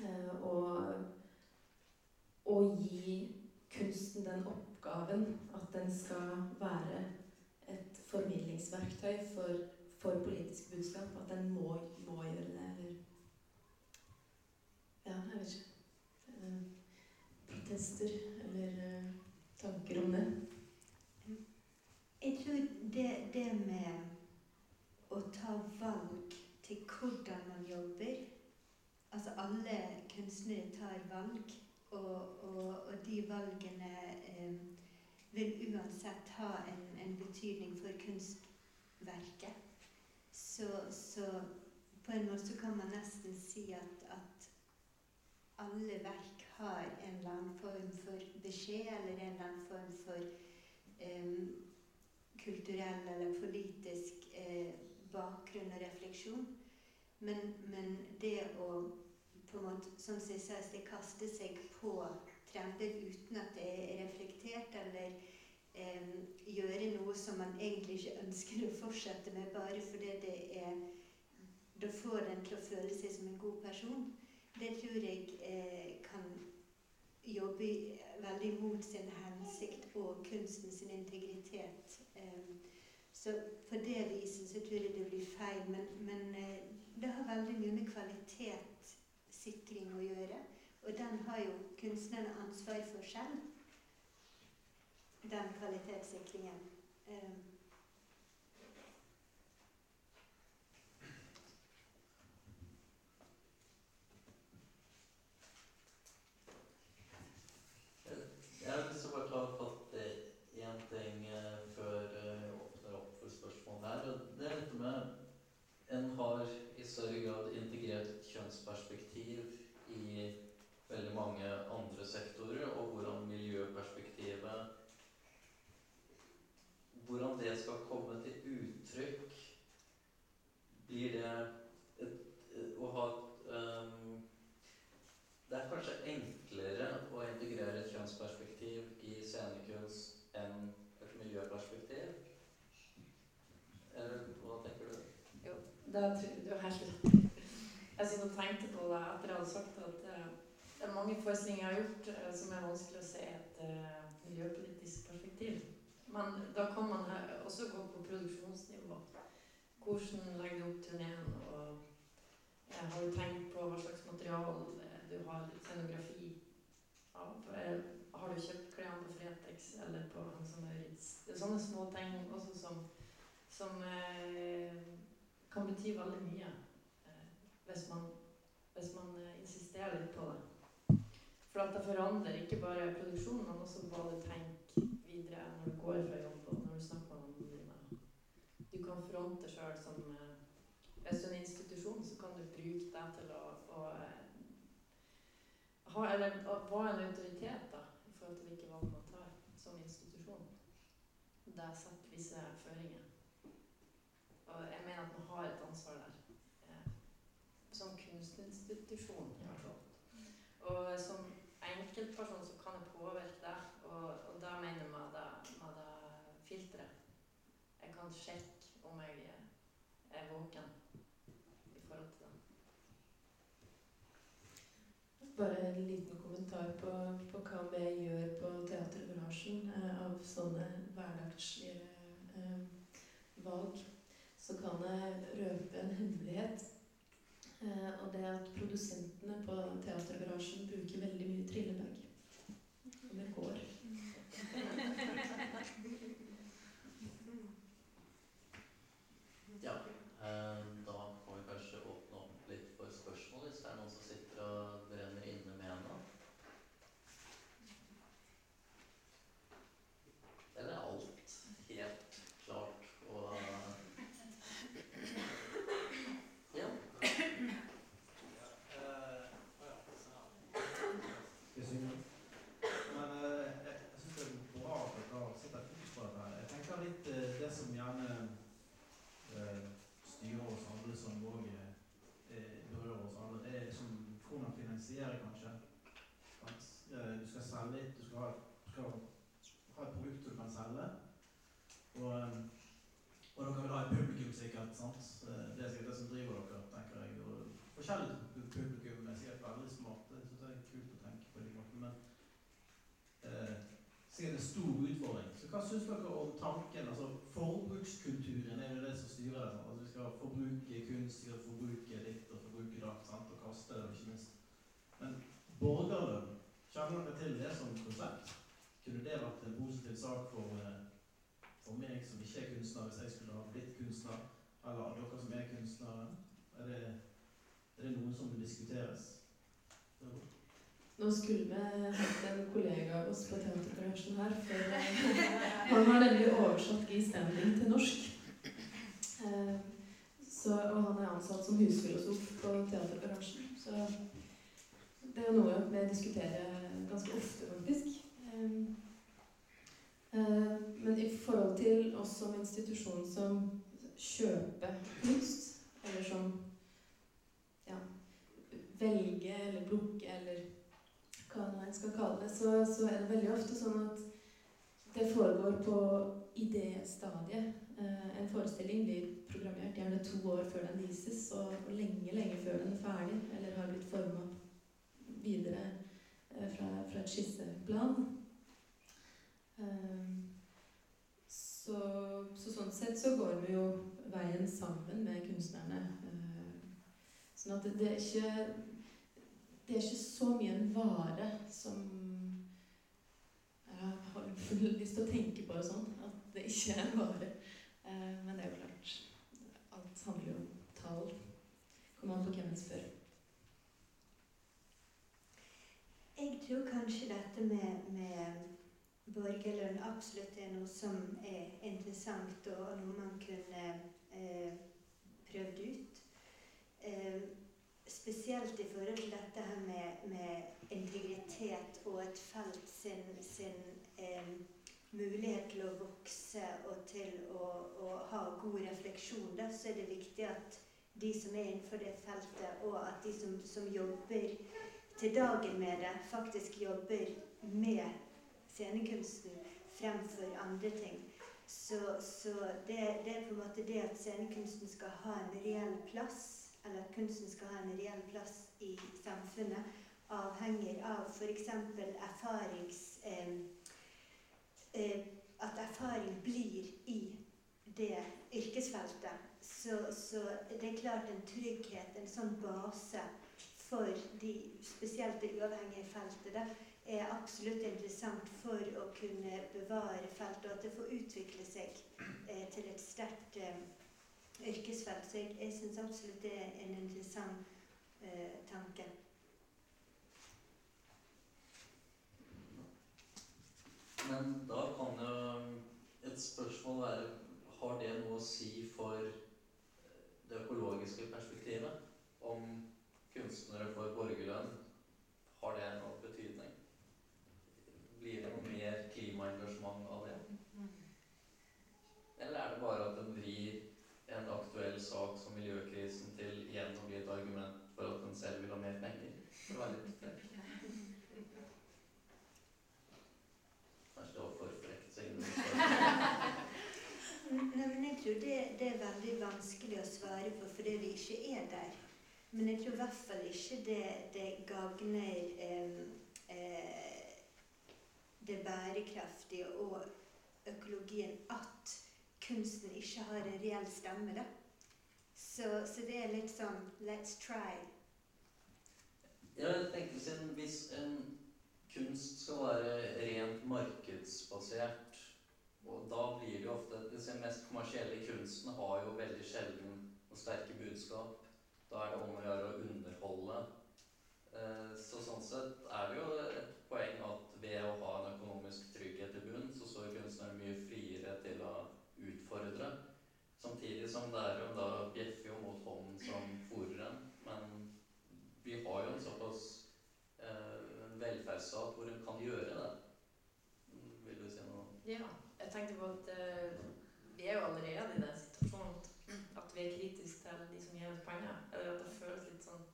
eh, å, å gi kunsten den oppgaven at den skal være et formidlingsverktøy for, for politisk budskap. At den må, må gjøre det, eller Ja, jeg vet ikke. Eh, Protester eller eh, tanker om det. Jeg tror det, det med å ta valg til hvordan man jobber Altså alle kunstnere tar valg, og, og, og de valgene eh, vil uansett ha en, en betydning for kunstverket. Så, så på en måte kan man nesten si at, at alle verk har en eller annen form for beskjed, eller en eller annen form for eh, kulturell eller politisk eh, bakgrunn og refleksjon. Men, men det å på en måte, som jeg de kaster kaste seg på trender uten at det er reflektert, eller eh, gjøre noe som man egentlig ikke ønsker å fortsette med bare fordi det er Da får en til å føle seg som en god person. Det tror jeg eh, kan jobbe veldig mot sin hensikt og kunsten sin integritet. Eh, så på det viset så tror jeg det blir feil. Men, men eh, det har veldig mye med kvalitetssikring å gjøre. Og den har jo kunstnerne ansvar for selv. Den kvalitetssikringen. Um, Jeg har lyst til å bare ta fatt i én ting eh, før eh, jeg åpner opp for spørsmål her. og Det er dette med En har i større grad integrert et kjønnsperspektiv i veldig mange andre sektorer, og hvordan miljøperspektivet Hvordan det skal komme til uttrykk Blir det et, et, å ha et um, det er kanskje enklere å integrere et kjønnsperspektiv i scenekunst enn et miljøperspektiv? Eller hva tenker du? Jo, det tror du har helt rett. Jeg satt og tenkte hadde sagt at eh, det er mange forestillinger jeg har gjort eh, som er vanskelig å se et eh, miljøpolitisk perspektiv. Men da kan man også gå på produksjonsnivå. Hvordan legger du opp turneen? Og har du tenkt på hva slags material du har scenografi har du kjøpt klærne på Fretex eller på Hans og Maurits? Det er sånne små ting også som, som kan bety veldig mye hvis man, hvis man eh, insisterer litt på det. For at det forandrer ikke bare produksjonen, men også hva du tenker videre når du går fra jobb og når du snakker med noen dine. Du kan fronte sjøl som eh, Hvis du er en institusjon, så kan du bruke det til å, å eh, ha, eller å en autoritet da, i forhold til hvilke valg man tar som institusjon. Det setter visse føringer. Og jeg mener at man har et ansvar der. Eh, som kunstinstitusjon, i hvert fall. Og som enkeltperson så kan jeg påvirke det, og, og da mener jeg med det, med det filteret. Jeg kan sjekke om jeg er våken i forhold til det. Bare en liten kommentar på, på hva vi gjør på Teatergarasjen eh, av sånne hverdagslige eh, valg. Så kan jeg røpe en hemmelighet. Eh, og det at produsentene på Teatergarasjen bruker veldig mye trillebag. Og det går. Ja, eh, da kan vi kanskje åpne opp litt for spørsmål hvis det er noen som sitter og brenner inne med noe. Eller er alt helt klart og Ja. Skal jeg synge? Men eh, jeg, jeg syns det er bra at dere har setter fokus på dette. her. Jeg tenker litt eh, det som gjerne eh, styrer oss alle, som òg eh, berører oss alle, det er liksom hvordan finansiere, kanskje. Sant? Eh, Du skal selge litt, du skal ha, du skal ha et produkt du kan selge. Og, eh, og dere vil ha et publikum, sikkert. sant? Eh, Det er sikkert det som driver dere, tenker jeg. Og forskjellig publikum er sikkert veldig smart. Det synes jeg er kult å tenke på de måtene. Men eh, sikkert en stor utfordring. Så hva syns dere om tanken? altså Forbrukskulturen er jo det som styrer det. Altså Vi skal forbruke kunst, vi skal forbruke litt og forbruke datt. sant? Og kaste det, ikke minst. Men borgerlønn, kjenner dere til det som konsept? Kunne det vært en positiv sak for, eh, for meg som ikke er kunstner, hvis jeg skulle ha blitt kunstner? Eller dere som er kunstnere? Er det, er det noe som diskuteres? Nå skulle vi hatt en kollega av oss på Teatergarasjen her, for eh, han har nemlig oversatt Guy Standing til norsk. Eh, Så, og han er ansatt som husfilosof på Teatergarasjen. Så det er noe vi diskuterer ganske ofte, faktisk. Eh, Men i forhold til oss som institusjon som kjøper kunst, eller som ja, velger eller plukker eller hva en skal kalle det, så, så er det veldig ofte sånn at det foregår på idéstadiet. Eh, en forestilling blir programmert gjerne to år før den vises, og, lenge, lenge før den er ferdig, eller har blitt forma videre eh, fra, fra et skisseplan. Eh, så, så sånn sett så går vi jo veien sammen med kunstnerne. Sånn at det, det er ikke det er ikke så mye en vare som Jeg har lyst til å tenke på det sånn, at det ikke er en vare. Eh, men det er jo klart Alt handler jo om tall. Kommer an på hvem en spør. Jeg tror kanskje dette med, med borgerlønn absolutt er noe som er interessant, og noe man kunne eh, prøvd ut. Eh, spesielt i forhold til dette her med, med integritet og et felt sin, sin eh, mulighet til å vokse og til å, å ha god refleksjon, da, så er det viktig at de som er innenfor det feltet, og at de som, som jobber til dagen med det, faktisk jobber med scenekunsten fremfor andre ting. Så, så det, det, er på en måte det at scenekunsten skal ha en reell plass, eller at kunsten skal ha en reell plass i samfunnet, avhenger av f.eks. erfarings... Eh, eh, at erfaring blir i det yrkesfeltet. Så, så det er klart en trygghet, en sånn base for de, spesielt det uavhengige feltet, da, er absolutt interessant for å kunne bevare feltet, og at det får utvikle seg eh, til et sterkt eh, yrkesfelt. Så jeg, jeg syns absolutt det er en interessant eh, tanke. Men da kan jo et spørsmål være Har det noe å si for det økologiske perspektivet? Om kunstnere får borgerlønn, har det noe betydning? Blir det noe mer klimaengasjement av det? Eller er det bare at den vrir en aktuell sak som miljøkrisen til igjen å bli et argument for at den selv vil ha mer penger? For å være litt frekk. Kanskje det var for frekt, så ingen Nei, men jeg tror det, det, er veldig vanskelig å svare på fordi vi ikke er der. Men jeg tror i hvert fall ikke det, det gagner eh, eh, det bærekraftige og økologien at kunsten ikke har en reell stemme. da. Så, så, det er litt sånn Let's try. Jeg tenker siden Hvis en kunst skal være rent markedsbasert, og da blir det jo ofte Den mest kommersielle kunsten har jo veldig sjelden noen sterke budskap. Da er det om å gjøre å underholde. Eh, så sånn sett er det jo et poeng at ved å ha en økonomisk trygghet i bunn, så står kunstneren mye friere til å utfordre. Samtidig som det er jo da bjeffer jo mot hånden som fòrer en. Men vi har jo en såpass eh, velferdsstat hvor en kan gjøre det. Vil du si noe? Ja. Jeg tenkte på at uh, vi er jo allerede i den situasjonen at vi er kritiske til de som gir oss penger. Eller at det føles litt sånn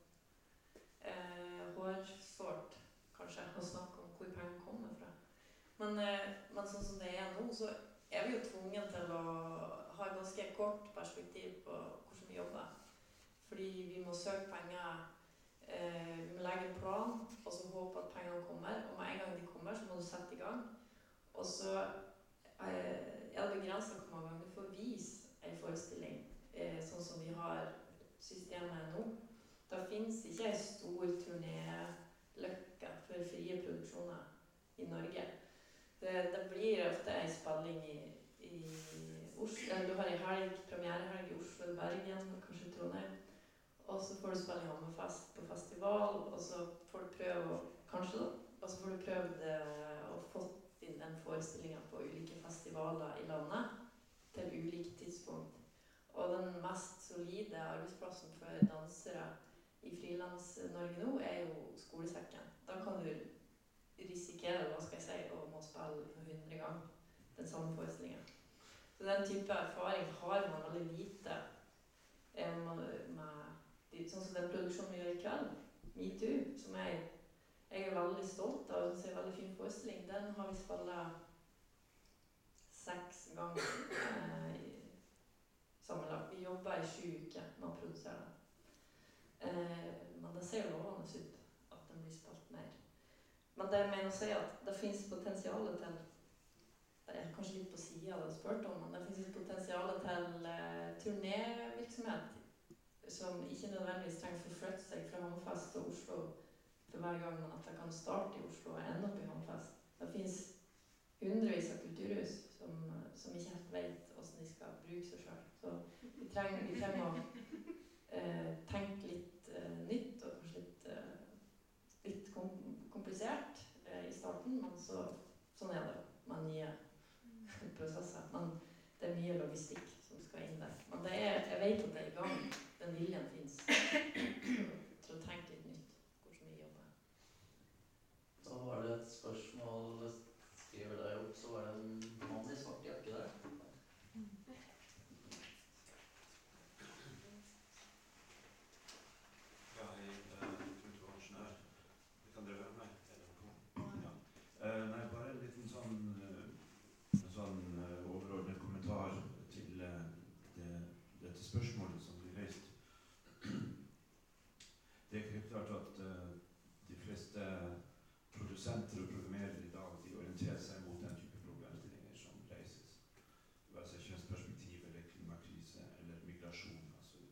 eh, sårt, kanskje, å snakke om hvor pengene kommer fra. Men, eh, men, sånn som det er nå, så er vi jo tvunget til å ha et ganske kort perspektiv på hvordan vi jobber. Fordi vi må søke penger eh, Vi må legge en plan og så håpe at pengene kommer. Og med en gang de kommer, så må du sette i gang. Og så eh, er det begrensa hvor mange ganger du får vise en forestilling sånn som vi har systemet nå. Det fins ikke ei stor turnéløkke for frie produksjoner i Norge. Det, det blir ofte ei spilling i, i Oslo Du har ei helg, premierehelg i Oslo, Bergen, kanskje Trondheim. Og så får du spille i Hammerfest på festival, og så får du prøve Kanskje, da. Og så får du prøvd å få inn den forestillinga på ulike festivaler i landet til ulike tidspunkt. Og den mest solide arbeidsplassen for dansere i Frilans-Norge nå er jo skolesekken. Da kan du risikere hva skal jeg si, å må spille for 100 ganger den samme forestillinga. Så den type erfaring har man veldig lite eh, med sånn som den produksjonen vi gjør i kveld, Metoo, som jeg, jeg er veldig stolt av. Det er en veldig fin forestilling. Den har vi spilt seks ganger. Eh, sammenlagt. Vi jobber i sju uker med å produsere den. Eh, men det ser lovende ut at den blir spilt mer. Men det jeg mener å si at det fins potensial til Det er kanskje litt på sida av det jeg spurte om, men det fins potensial til eh, turnévirksomhet som ikke nødvendigvis trenger å forflytte seg fra Hammerfest til Oslo for hver gang man at det kan starte i Oslo og ende opp i Hammerfest. Det fins hundrevis av kulturhus som, som ikke helt vet hvordan de skal bruke seg sjøl. Så vi trenger, vi trenger å eh, tenke litt nytt og kanskje litt, eh, litt kom komplisert eh, i starten, men så, sånn er det med nye prosesser. Men det er mye logistikk som skal inn der. Men det er, jeg vet at det er i gang. Den viljen fins. Til å tenke litt nytt hvordan vi jobber. Da var det et spørsmål Skriver deg opp, så var det en mann i svart jakke der. Ja, hei. eh, Knut Varnsen her. Kan dere høre meg? Er dere på? Ja. Eh, Nei, bare en liten sånn, eh, en sånn eh, overordnet kommentar til eh, det, dette spørsmålet som blir reist. Det er helt klart at eh, de fleste produsenter og programmerere i dag de orienterer seg mot den type problemstillinger som reises. Være seg kjønnsperspektiv eller klimakrise eller migrasjon. altså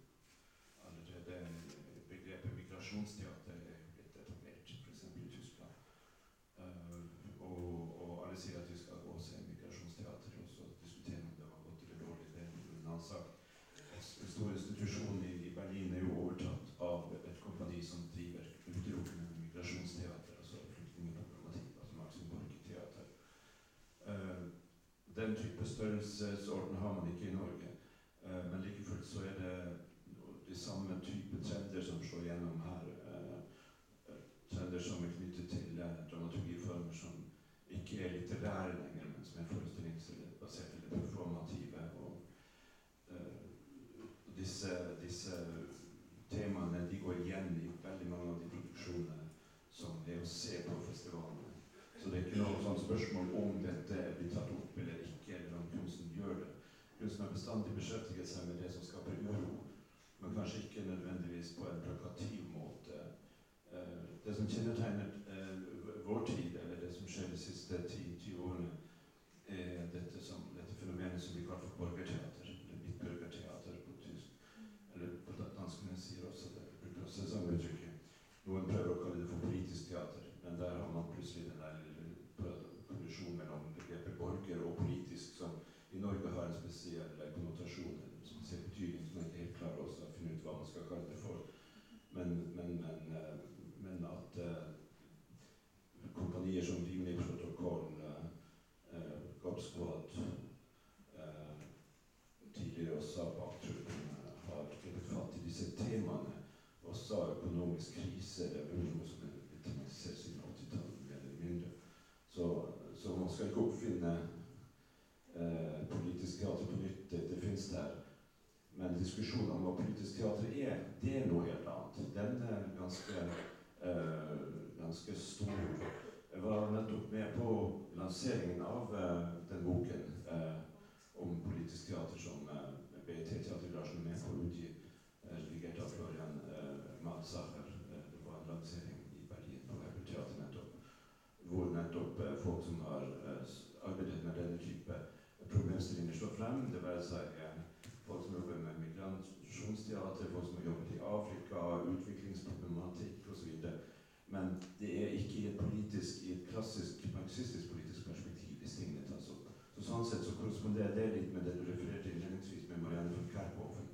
allerede begrepet migrasjonsteater er jo blitt etablert, f.eks. i Tyskland. Eh, og, og alle sier at vi skal gå og se migrasjonsteater, og så diskutere om det var godt eller dårlig. Det er en annen sak. En stor institusjon i, i Berlin er jo overtatt av et kompani som driver utelukkende med migrasjonsteater, altså flyktningproblematikk, altså Maxim Gorki-teater. Eh, den type størrelsesorden har man ikke i Norge, eh, men like fullt så er det de samme type trender som slår gjennom her. Eh, eh, trender som er knyttet til dramaturgiformer som ikke er litterære lenger, men som er forestillingsbaserte eller performative. Og, disse, disse temaene de går igjen i veldig mange av de produksjonene som er å se på festivalene. Så det er ikke noe sånt spørsmål om dette blir tatt opp eller ikke, eller om kunsten gjør det. Kunsten har bestandig beskjeftiget seg med det som skaper uro men kanskje ikke nødvendigvis på en plakativ måte. Eh, det som kjennetegner eh, vår tid, eller det som skjer de siste 10-20 årene, er dette, som, dette fenomenet som vi kaller for borgerteater, eller midtbürgerteater på tysk. Eller på danskene sier også det, bruker også det samme uttrykket. Noen prøver å kalle det for politisk teater, men der har man plutselig den der lille kollisjonen mellom begrepet borger og politisk, som i Norge har en spesiell konnotasjon, en spesiell betydning som jeg ikke helt klarer også å finne ut hva man skal kalle det for. Men, men, men, eh, men at eh, kompanier som Rimelig protokoll, eh, God Squad, eh, tidligere også Baktruten, eh, har grepet fatt i disse temaene. Også økonomisk krise, det noe som er tematisert siden 80-tallet, mer eller mindre. Så, så man skal ikke oppfinne eh, politisk teater på nytt. Det, det finnes der. Men diskusjonen om hva politisk teater er, det er noe helt annet. Den er ganske, eh, ganske stor. Jeg var nettopp med på lanseringen av eh, den boken eh, om politisk teater som eh, BIT Teatergarasjen er med på å utgi, eh, redigert av Florian eh, Madsacher. Eh, det var en lansering i Berlin på Hebel Teater nettopp, hvor nettopp eh, folk som har eh, arbeidet med denne type problemstillinger står frem. Det være seg folk som jobber med migrasjonsteater, folk som har jobbet i Afrika, utviklingsproblematikk osv. Men det er ikke i et politisk, i et klassisk marxistisk politisk perspektiv disse tingene tas opp. Så sånn sett så korresponderer det litt med det du refererte innledningsvis med Marianne von Kerkhoven.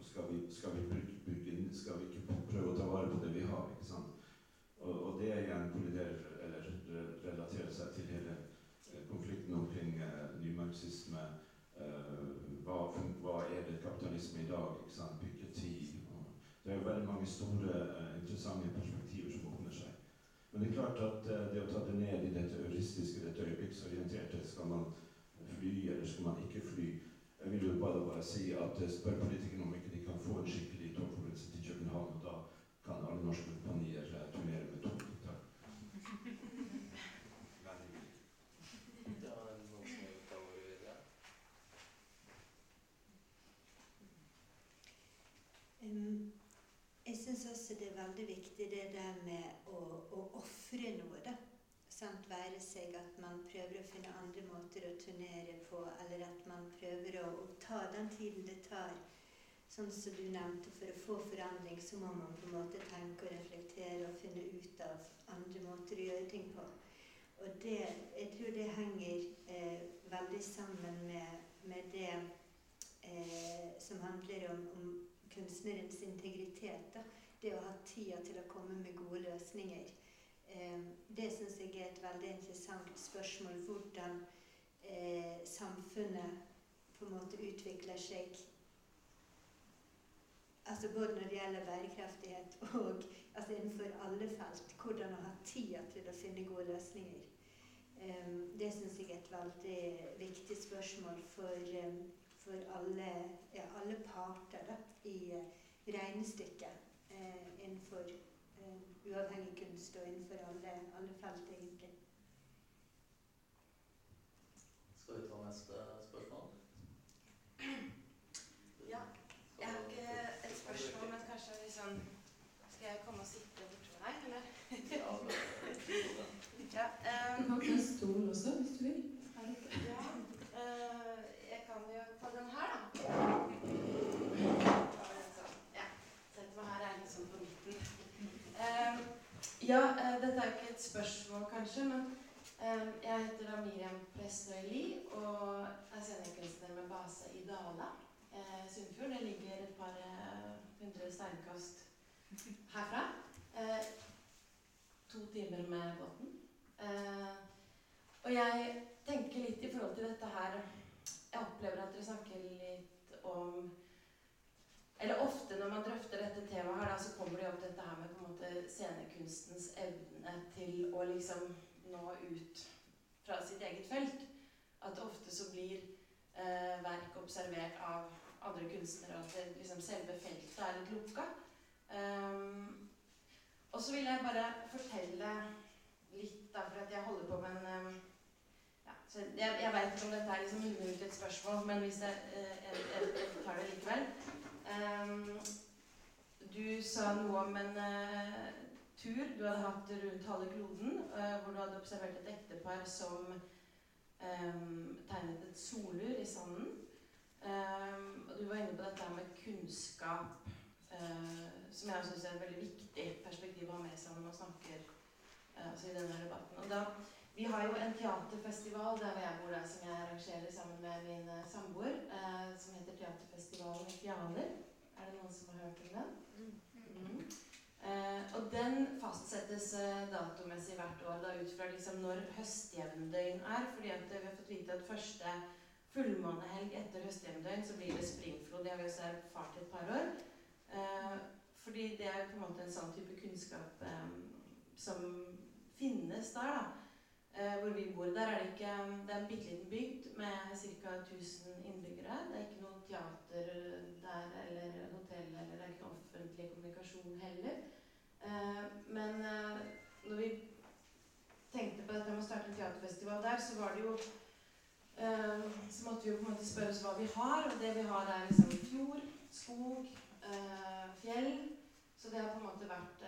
Skal vi, skal, vi bruke, bruke, skal vi ikke prøve å ta vare på det vi har? ikke sant? Og, og det igjen kolliderer, eller re- relaterer seg til hele eh, konflikten omkring eh, nymarxisme. eh, hva, hva er det kapitalisme i dag? ikke sant? Byggeti. og Det er jo veldig mange store, interessante perspektiver som åpner seg. Men det er klart at det å ta det ned i dette euristiske, dette øyeblikksorienterte Skal man fly, eller skal man ikke fly? Jeg vil jo bare, bare si at spør politikerne om ikke de kan få en skikkelig togforbindelse til København, og da kan alle norske kompanier eh, turnere med tog. Takk. Veldig. Det var noen som vil ta ordet videre. Um, jeg syns også det er veldig viktig det der med å, å ofre noe, da. Sant? Være seg at man prøver å finne andre måter å turnere på, eller at man prøver å, å ta den tiden det tar sånn som du nevnte, for å få forandring, så må man på en måte tenke og reflektere og finne ut av andre måter å gjøre ting på. Og det, jeg tror det henger eh, veldig sammen med, med det eh, som handler om, om kunstnerens integritet. Da. Det å ha tida til å komme med gode løsninger. Eh, det syns jeg er et veldig interessant spørsmål. Hvordan eh, samfunnet på en måte utvikler seg altså Både når det gjelder bærekraftighet og altså innenfor alle felt. Hvordan å ha tida til å finne gode løsninger. Um, det syns jeg er et veldig viktig spørsmål for, um, for alle, ja, alle, parter da, i uh, regnestykket innenfor uh, uavhengig kunst og innenfor alle, alle felt, egentlig. Skal vi ta neste spørsmål? Ja. Jeg har ikke et spørsmål, men kanskje liksom Skal jeg komme og sitte borte med deg, eller? Ja, Ja, Du kan ta en stol også, hvis du vil. ja uh, jeg kan jo ta den her, da. Ta den sånn. Ja. Setter meg her, er liksom på midten. Um, ja, uh, dette er ikke et spørsmål, kanskje, men um, jeg heter da Miriam Prestøy-Li og er scenekunstner med base i Dala. Eh, Sunnfjord. Det ligger et par eh, hundre steinkast herfra. Eh, to timer med båten. Eh, og jeg tenker litt i forhold til dette her Jeg opplever at dere snakker litt om Eller ofte når man drøfter dette temaet her, da, så kommer det opp dette her med på en måte scenekunstens evne til å liksom nå ut fra sitt eget felt. At ofte så blir eh, verk observert av andre kunstnere, og at det, liksom, selve feltet er litt lukka. Um, og så vil jeg bare fortelle litt, da, for at jeg holder på med en um, ja, så Jeg, jeg veit ikke om dette er liksom et spørsmål, men hvis jeg, eh, jeg, jeg tar det likevel. Um, du sa noe om en uh, tur du hadde hatt rundt halve kloden, uh, hvor du hadde observert et ektepar som um, tegnet et solur i sanden. Um, og du var inne på dette med kunnskap, uh, som jeg syns er et veldig viktig perspektiv å ha med seg når man snakker altså i denne debatten. Og da, vi har jo en teaterfestival der hvor jeg bor, der, som jeg arrangerer sammen med min samboer, samboer, som heter Teaterfestivalen i Fjaler. Er det noen som har hørt om den? Mm. Eh, og den fastsettes eh, datomessig hvert år da, ut fra liksom, når høstjevndøgn er. fordi eh, vi har fått vite at første fullmånehelg etter høstjevndøgn så blir det springflod. Det har vi også erfart i et par år. Eh, fordi det er på en måte en sånn type kunnskap eh, som finnes der. da. Eh, hvor vi bor. Der er det ikke Det er en bitte liten bygd med ca. 1000 innbyggere. Det er ikke noe teater der eller hotell, eller det er ikke noe offentlig kommunikasjon heller. Eh, men eh, når vi tenkte på dette med å starte en teaterfestival der, så var det jo Så måtte vi jo på en måte spørre oss hva vi har, og det vi har er liksom fjord, skog, fjell. Så det har på en måte vært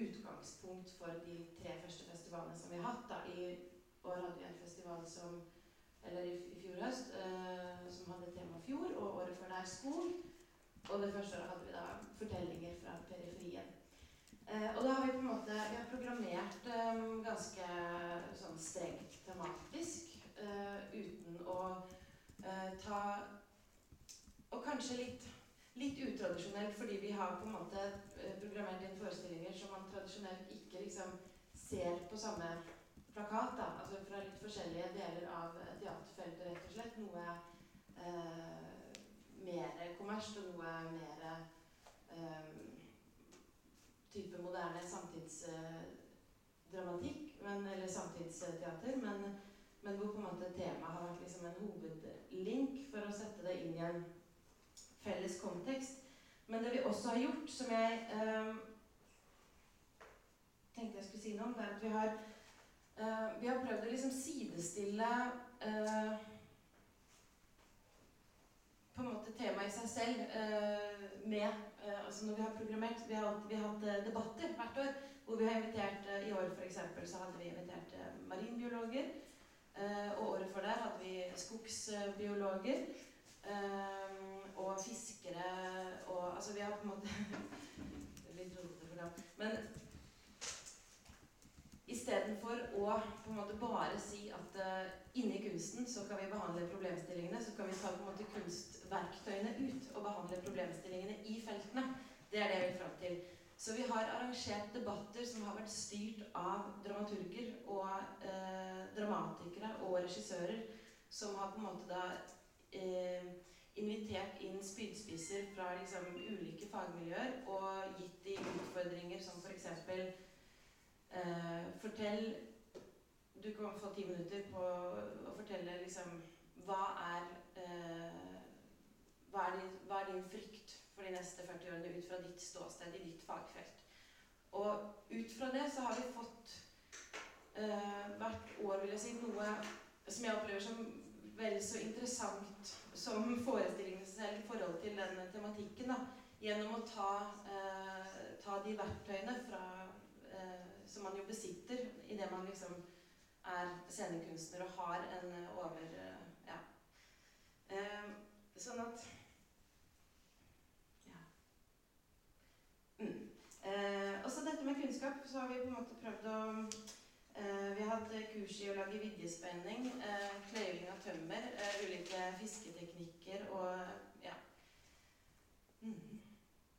utgangspunkt for de tre første festivalene som vi har hatt. da. I år hadde vi en festival som eller i, i fjor høst, eh, som hadde tema fjord, og året før der skog. Og det første året hadde vi da fortellinger fra periferien. Eh, og da har vi på en måte vi har programmert eh, ganske sånn strengt tematisk, eh, uten å eh, ta Og kanskje litt, litt utradisjonelt, fordi vi har på en måte eh, programmert inn forestillinger som man tradisjonelt ikke liksom ser på samme plakat. da, altså Fra litt forskjellige deler av eh, teaterfeltet, rett og slett. Noe eh, mer kommersielt og noe mer eh, type moderne samtidsdramatikk, men, eller samtidsteater. Men, men hvor på en måte temaet har vært liksom en hovedlink for å sette det inn i en felles kontekst. Men det vi også har gjort, som jeg eh, tenkte jeg skulle si noe om, det er at vi har Uh, vi har prøvd å liksom sidestille uh, på en måte temaet i seg selv uh, med altså Når vi har programmert Vi har, vi har hatt debatter hvert år hvor vi har invitert I år for eksempel, så hadde vi invitert marinbiologer. og året før der hadde vi skogsbiologer og fiskere Altså, vi har på en måte litt rotete dem. Men istedenfor å på en måte bare si at uh, inni kunsten så kan vi behandle problemstillingene, så kan vi ta på en måte kunstverktøyene ut og behandle problemstillingene i feltene. Det er det jeg vil fram til. Så vi har arrangert debatter som har vært styrt av dramaturger og uh, dramatikere og regissører som har på en måte da eh, invitert inn spydspisser fra liksom, ulike fagmiljøer og gitt de utfordringer som f.eks. Eh, fortell Du kan få ti minutter på å fortelle liksom Hva er, eh, hva, er din, hva er din frykt for de neste 40 årene ut fra ditt ståsted i ditt fagfelt? Og ut fra det så har vi fått eh, hvert år, vil jeg si, noe som jeg opplever som vel så interessant som forestillingen selv i forhold til den tematikken. da, Gjennom å ta, eh, ta de verktøyene fra, eh, som man jo besitter idet man liksom er scenekunstner og har en over... ja. Eh, sånn at Mm. Eh, og dette med kunnskap, så har vi på en måte prøvd å eh, Vi har hatt kurs i å lage vidjespenning, eh, kløyving av tømmer, eh, ulike fisketeknikker og ja. Mm.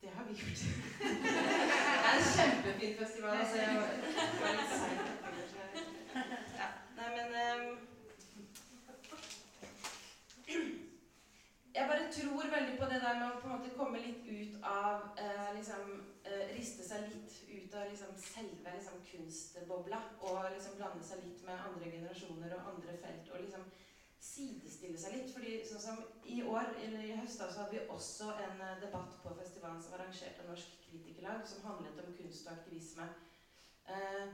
Det har vi gjort. det er en kjempefin festival. Altså, jeg var, litt sein. Ja. Nei, men ehm, jeg bare tror veldig på det der med å på en måte komme litt ut av eh, liksom, eh, Riste seg litt ut av liksom, selve liksom, kunstbobla og liksom blande seg litt med andre generasjoner og andre felt. Og liksom sidestille seg litt. fordi sånn som I år, eller i høst da, så hadde vi også en eh, debatt på festivalen som var arrangert av Norsk Kritikerlag, som handlet om kunst og aktivisme. Eh,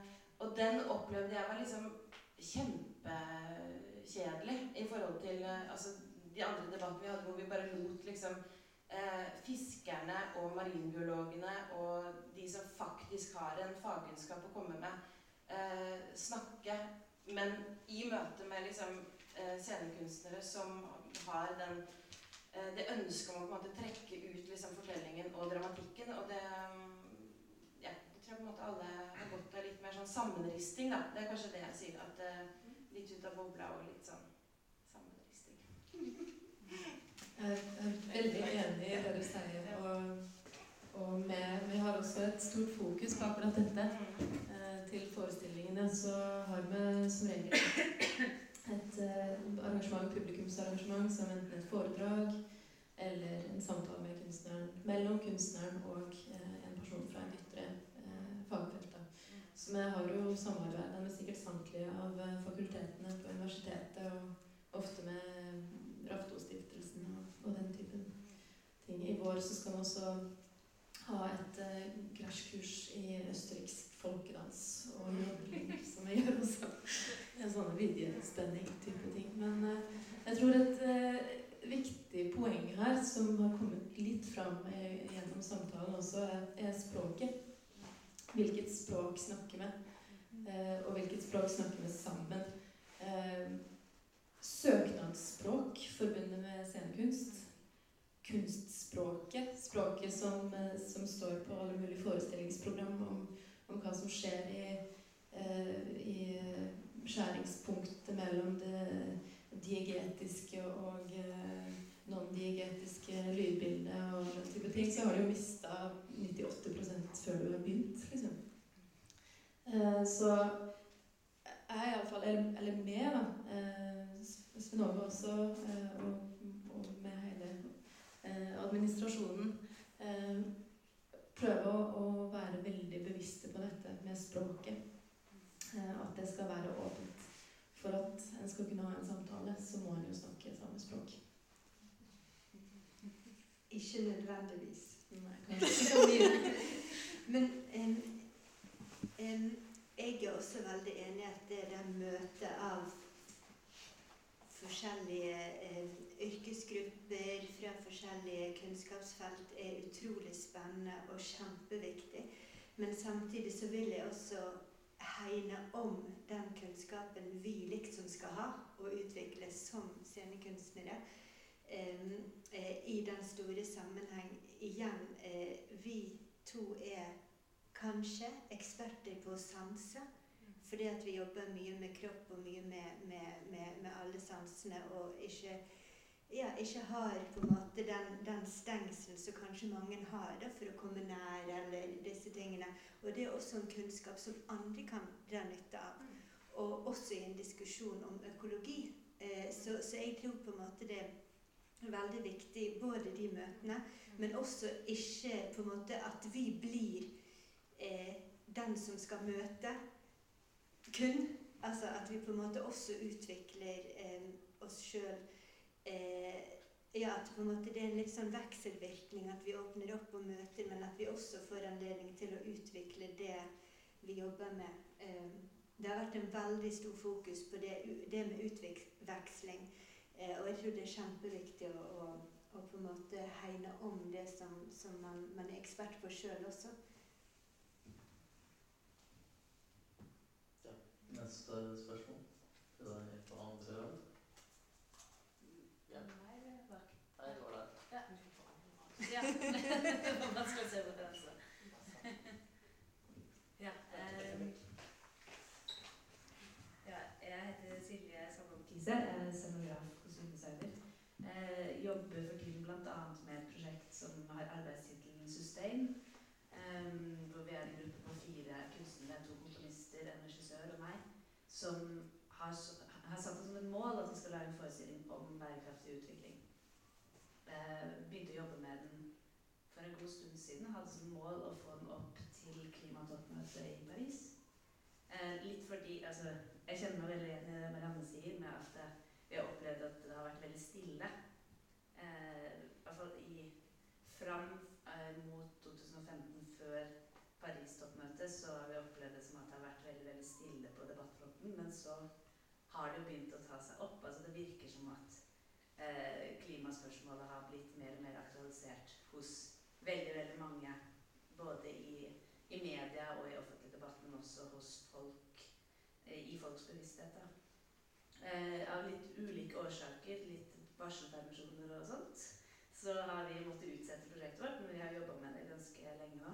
og den opplevde jeg var liksom kjempekjedelig i forhold til eh, altså, de andre debattene vi hadde, hvor vi bare lot liksom eh, fiskerne og marinbiologene og de som faktisk har en fagkunnskap å komme med, eh, snakke. Men i møte med liksom, eh, scenekunstnere som har den, eh, det ønsket om å måte trekke ut liksom, fortellingen og dramatikken. Og det, ja, det tror jeg på en måte alle har godt av litt mer sånn sammenristing. Da. Det er kanskje det jeg sier. at eh, Litt ut av bobla og litt sånn Jeg er veldig enig i det du sier. Og, og med, vi har også et stort fokus på akkurat dette. Eh, til forestillingene så har vi som regel et eh, arrangement, publikumsarrangement som enten et foredrag eller en samtale med kunstneren, mellom kunstneren og eh, en person fra et ytre fagfelt. Så vi har jo samarbeida med sikkert samtlige av fakultetene på universitetet, og ofte med Raftostiftelsen og, den typen ting. I vår så skal vi også ha et uh, krasjkurs i østerriksk folkedans og jodling, som vi gjør også. En sånn vidjespenning-type ting. Men uh, jeg tror et uh, viktig poeng her, som har kommet litt fram gjennom samtalen også, er, språket. Hvilket språk snakker vi? og hvilket språk snakker vi sammen? Søknadsspråk forbundet med scenekunst. Kunstspråket. Språket som, eh, som står på alle mulige forestillingsprogram om, om hva som skjer i, eh, i skjæringspunktet mellom det diegetiske og eh, non-diegetiske lydbildet og den type ting, så har du jo mista 98 før du har begynt, liksom. Eh, så jeg er iallfall Eller med, da. Svenove også, eh, og, og, med hele eh, administrasjonen, eh, prøve å, å, være veldig bevisste på dette med språket. at det skal være åpent. For at en skal kunne ha en samtale, så må en jo snakke samme språk. Ikke nødvendigvis. Nei, kanskje Men en, en, jeg er også veldig enig i at det der møtet av forskjellige eh, yrkesgrupper fra forskjellige kunnskapsfelt er utrolig spennende og kjempeviktig. Men samtidig så vil jeg også hegne om den kunnskapen vi liksom skal ha og utvikle som scenekunstnere. eh, eh, i den store sammenheng igjen Vi to er kanskje eksperter på å sanse. Fordi at vi jobber mye med kropp og mye med, med, med, med alle sansene. Og ikke, ja, ikke har på en måte den, den stengselen som kanskje mange har da, for å komme nær eller disse tingene. Og det er også en kunnskap som andre kan dra nytte av. Og også i en diskusjon om økologi. Eh, så, så jeg tror på en måte det veldig viktig, både de møtene, men også ikke på en måte at vi blir eh, den som skal møte kun. Altså at vi på en måte også utvikler eh, oss sjøl eh, Ja, at på en måte det er en litt sånn vekselvirkning. At vi åpner opp og møter, men at vi også får anledning til å utvikle det vi jobber med. Eh, det har vært en veldig stor fokus på det, det med utveksling. Eh, og jeg tror det er kjempeviktig å, å, å, på en måte hegne om det som, som man, man er ekspert på sjøl også. Neste spørsmål til deg på andre rad. Ja. Nei, det var der. Ja. Man skal se på grensa. Ja, eh, ja, jeg heter Silje Sandholm Kise. Er scenograf hos Undersider. Eh, jobber for tiden bl.a. med et prosjekt som har arbeidstittelen Sustain. Eh, hvor vi er en gruppe på fire kunstnere, to komponister, en regissør og meg, som har, har satt det som et mål at vi skal lage en forestilling om bærekraftig utvikling. Eh, begynte å jobbe med den for en god stund siden. Hadde som mål å få den opp til klimatoppmøtet i Paris. Eh, litt fordi altså, Jeg kjenner meg veldig igjen i det Marianne sier, med at det, vi har opplevd at det har vært veldig stille. Eh, I hvert fall i, fram eh, mot 2015, før Paris-toppmøtet, så har vi opplevd det som at det har vært veldig, veldig stille på debattfronten. Men så har det jo begynt å ta seg opp. altså Det virker som at eh, klimaspørsmålet har blitt mer og mer aktualisert hos veldig, veldig mange. Både i, i media og i offentlig debatt, men også hos folk, eh, i folks bevissthet. Eh, av litt ulike årsaker, litt varselpermisjoner og sånt, så har vi måttet utsette prosjektet vårt, men vi har jobba med det ganske lenge nå.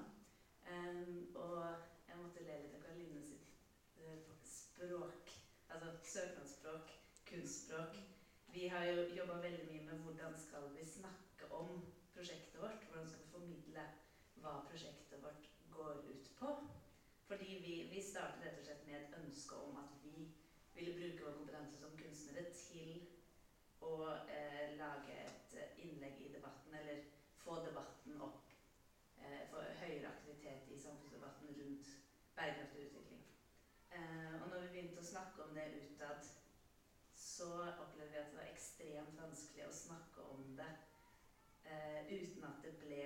Og jeg måtte le litt av Karoline sitt uh, språk, søknadsspråk, kunstspråk. Vi har jo jobba veldig mye med hvordan skal vi snakke om prosjektet vårt. Hvordan skal vi formidle hva prosjektet vårt går ut på. Fordi vi, vi startet rett og slett med et ønske om at vi ville bruke vår kompetanse som kunstnere til å eh, lage et innlegg i debatten, eller få debatten opp. Eh, få høyere aktivitet i samfunnsdebatten rundt bærekraftig utvikling. Eh, og når vi begynte å snakke om det utad, så opplevde vi at det var ekstremt vanskelig å snakke om det eh, uten at det ble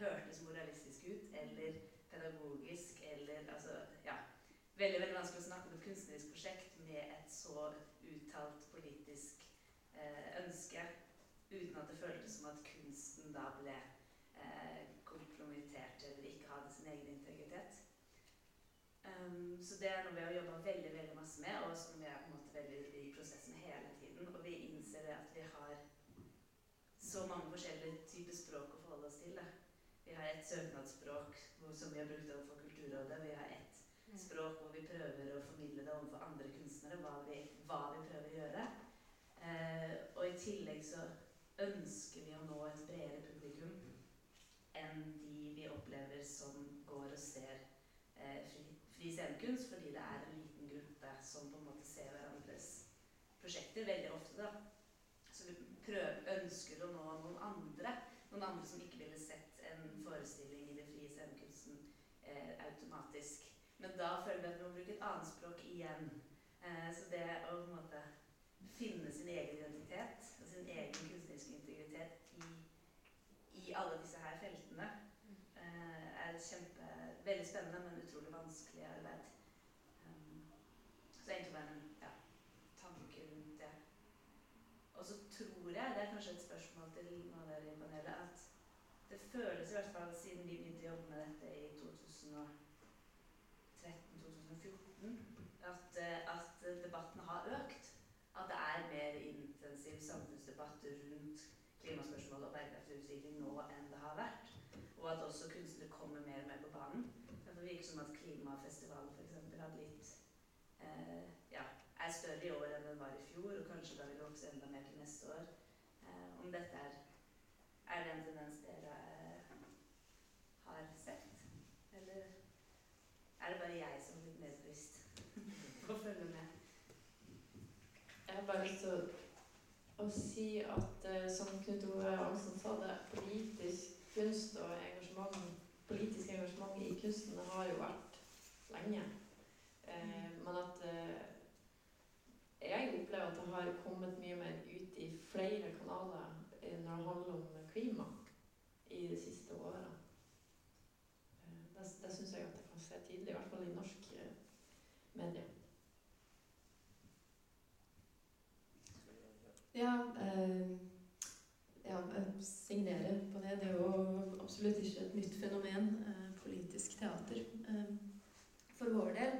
hørtes moralistisk ut eller pedagogisk eller altså ja, veldig veldig vanskelig å snakke om et kunstnerisk prosjekt med et så uttalt politisk eh, ønske uten at det føltes som at kunsten da ble eh, kompromittert eller ikke hadde sin egen integritet. Um, så det er noe vi har jobba veldig veldig masse med, og som vi er på en måte veldig i prosessen hele tiden. Og vi innser det at vi har så mange forskjellige typer språk å forholde oss til. Da. Vi har et søknadsspråk som vi har brukt overfor Kulturrådet. Vi har et språk hvor vi prøver å formidle det overfor andre kunstnere, hva vi, hva vi prøver å gjøre. Eh, og i tillegg så ønsker vi å nå et bredere publikum enn de vi opplever som går og ser eh, fri, fri scenekunst, fordi det er en liten gruppe som på en måte ser hverandres prosjekter veldig ofte. da. Så vi prøver, ønsker å nå noen andre. Noen andre som ikke ville sett en forestilling i den frie scenekunsten eh, automatisk. Men da føler vi at vi må bruke et annet språk igjen. Eh, så det å på en måte finne sin egen identitet og sin egen kunstneriske integritet i, i alle disse her feltene eh, er kjempe, veldig spennende, men utrolig vanskelig arbeid. Um, så egentlig bare en ja, tanke rundt det. Og så tror jeg, det er kanskje et spørsmål til noen av dere i panelet, at det føles i hvert fall, siden vi begynte å jobbe med dette i 2013-2014, at, eh, at debatten har økt. At det er mer intensiv samfunnsdebatt rundt klimaspørsmål og bærekraftig nå enn det har vært. Og at også kunstnere kommer mer og mer på banen. Det virker som at Klimafestivalen f.eks. hadde litt eh, ja, er større i år enn den var i fjor, og kanskje da vil vokse enda mer til neste år. Eh, om dette er, er det en dere eh, har sett? Eller er det bare jeg som er litt mer bevisst på å følge med? Jeg har bare lyst til å, si at eh, som Knut Ove Arntzen sa det, politisk kunst og engasjement, politisk engasjement i kunsten har jo vært lenge. Eh, men at eh, jeg opplever at det har kommet mye mer ut i flere kanaler når det handler om klima i de siste årene. Eh, det det syns jeg at jeg kan se tydelig, i hvert fall i norsk eh, media. Ja, eh, ja, signere på det. Det er jo absolutt ikke et nytt fenomen, eh, politisk teater. Eh, for vår del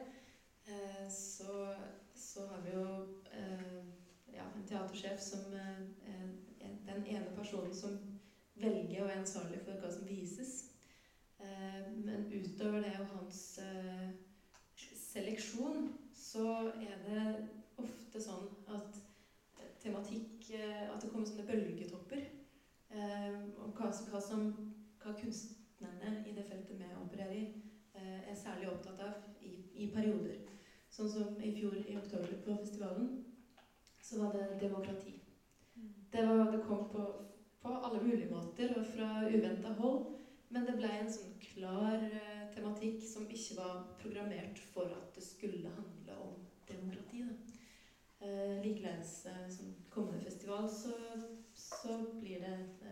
eh, så, så har vi jo eh, ja, en teatersjef som eh, er den ene personen som velger å være ansvarlig for hva som vises. Eh, men utover det og hans eh, seleksjon, så er det ofte sånn at tematikk eh, At det kommer sånne bølgetopper. Eh, og hva, hva, som, hva kunstnerne i det feltet vi opererer i, eh, er særlig opptatt av i, i perioder. Sånn som i fjor i oktober på festivalen, så var det demokrati. Det, var, det kom på, på alle mulige måter og fra uventa hold. Men det ble en sånn klar tematikk som ikke var programmert for at det skulle handle om demokrati. Da. Eh, likeledes eh, som kommende festival så, så blir det et,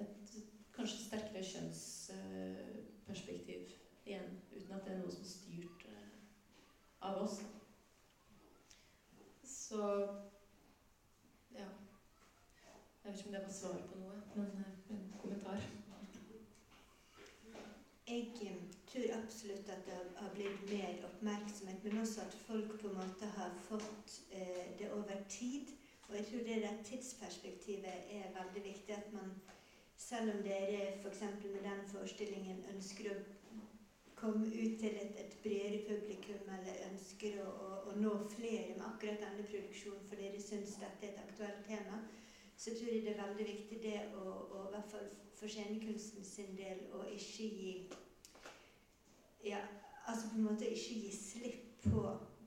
et kanskje sterkere kjønnsperspektiv igjen, uten at det er noe som er styrt eh, av oss. Så ja. Jeg vet ikke om det var svar på noe, men eh, en kommentar. Jeg eh, tror absolutt at det har- blitt mer oppmerksomhet, men også at folk på en måte har fått eh, det over tid. Og jeg tror det der tidsperspektivet er veldig viktig. At man, selv om dere f.eks. med den forestillingen ønsker å komme ut til et, et bredere publikum, eller ønsker å, å, å nå flere med akkurat denne produksjonen fordi dere syns dette er et aktuelt tema, så tror jeg det er veldig viktig det å, å i hvert fall for scenekunsten sin del å ikke gi ja, altså på en måte ikke gi slipp på,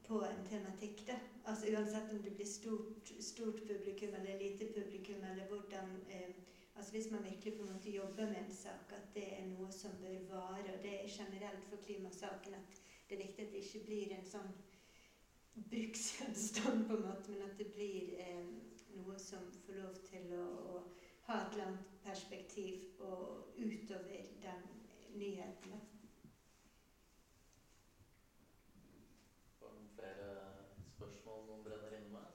på en tematikk. da. Altså Uansett om det blir stort, stort publikum eller lite publikum, eller hvordan eh, altså Hvis man virkelig på en måte jobber med en sak, at det er noe som bør vare. Og det er generelt for klimasaken at det er viktig at det ikke blir en sånn bruksgjenstand, på en måte, men at det blir eh, noe som får lov til å, å ha et langt perspektiv og utover den nyheten. da. Var det noen flere spørsmål noen brenner inne med?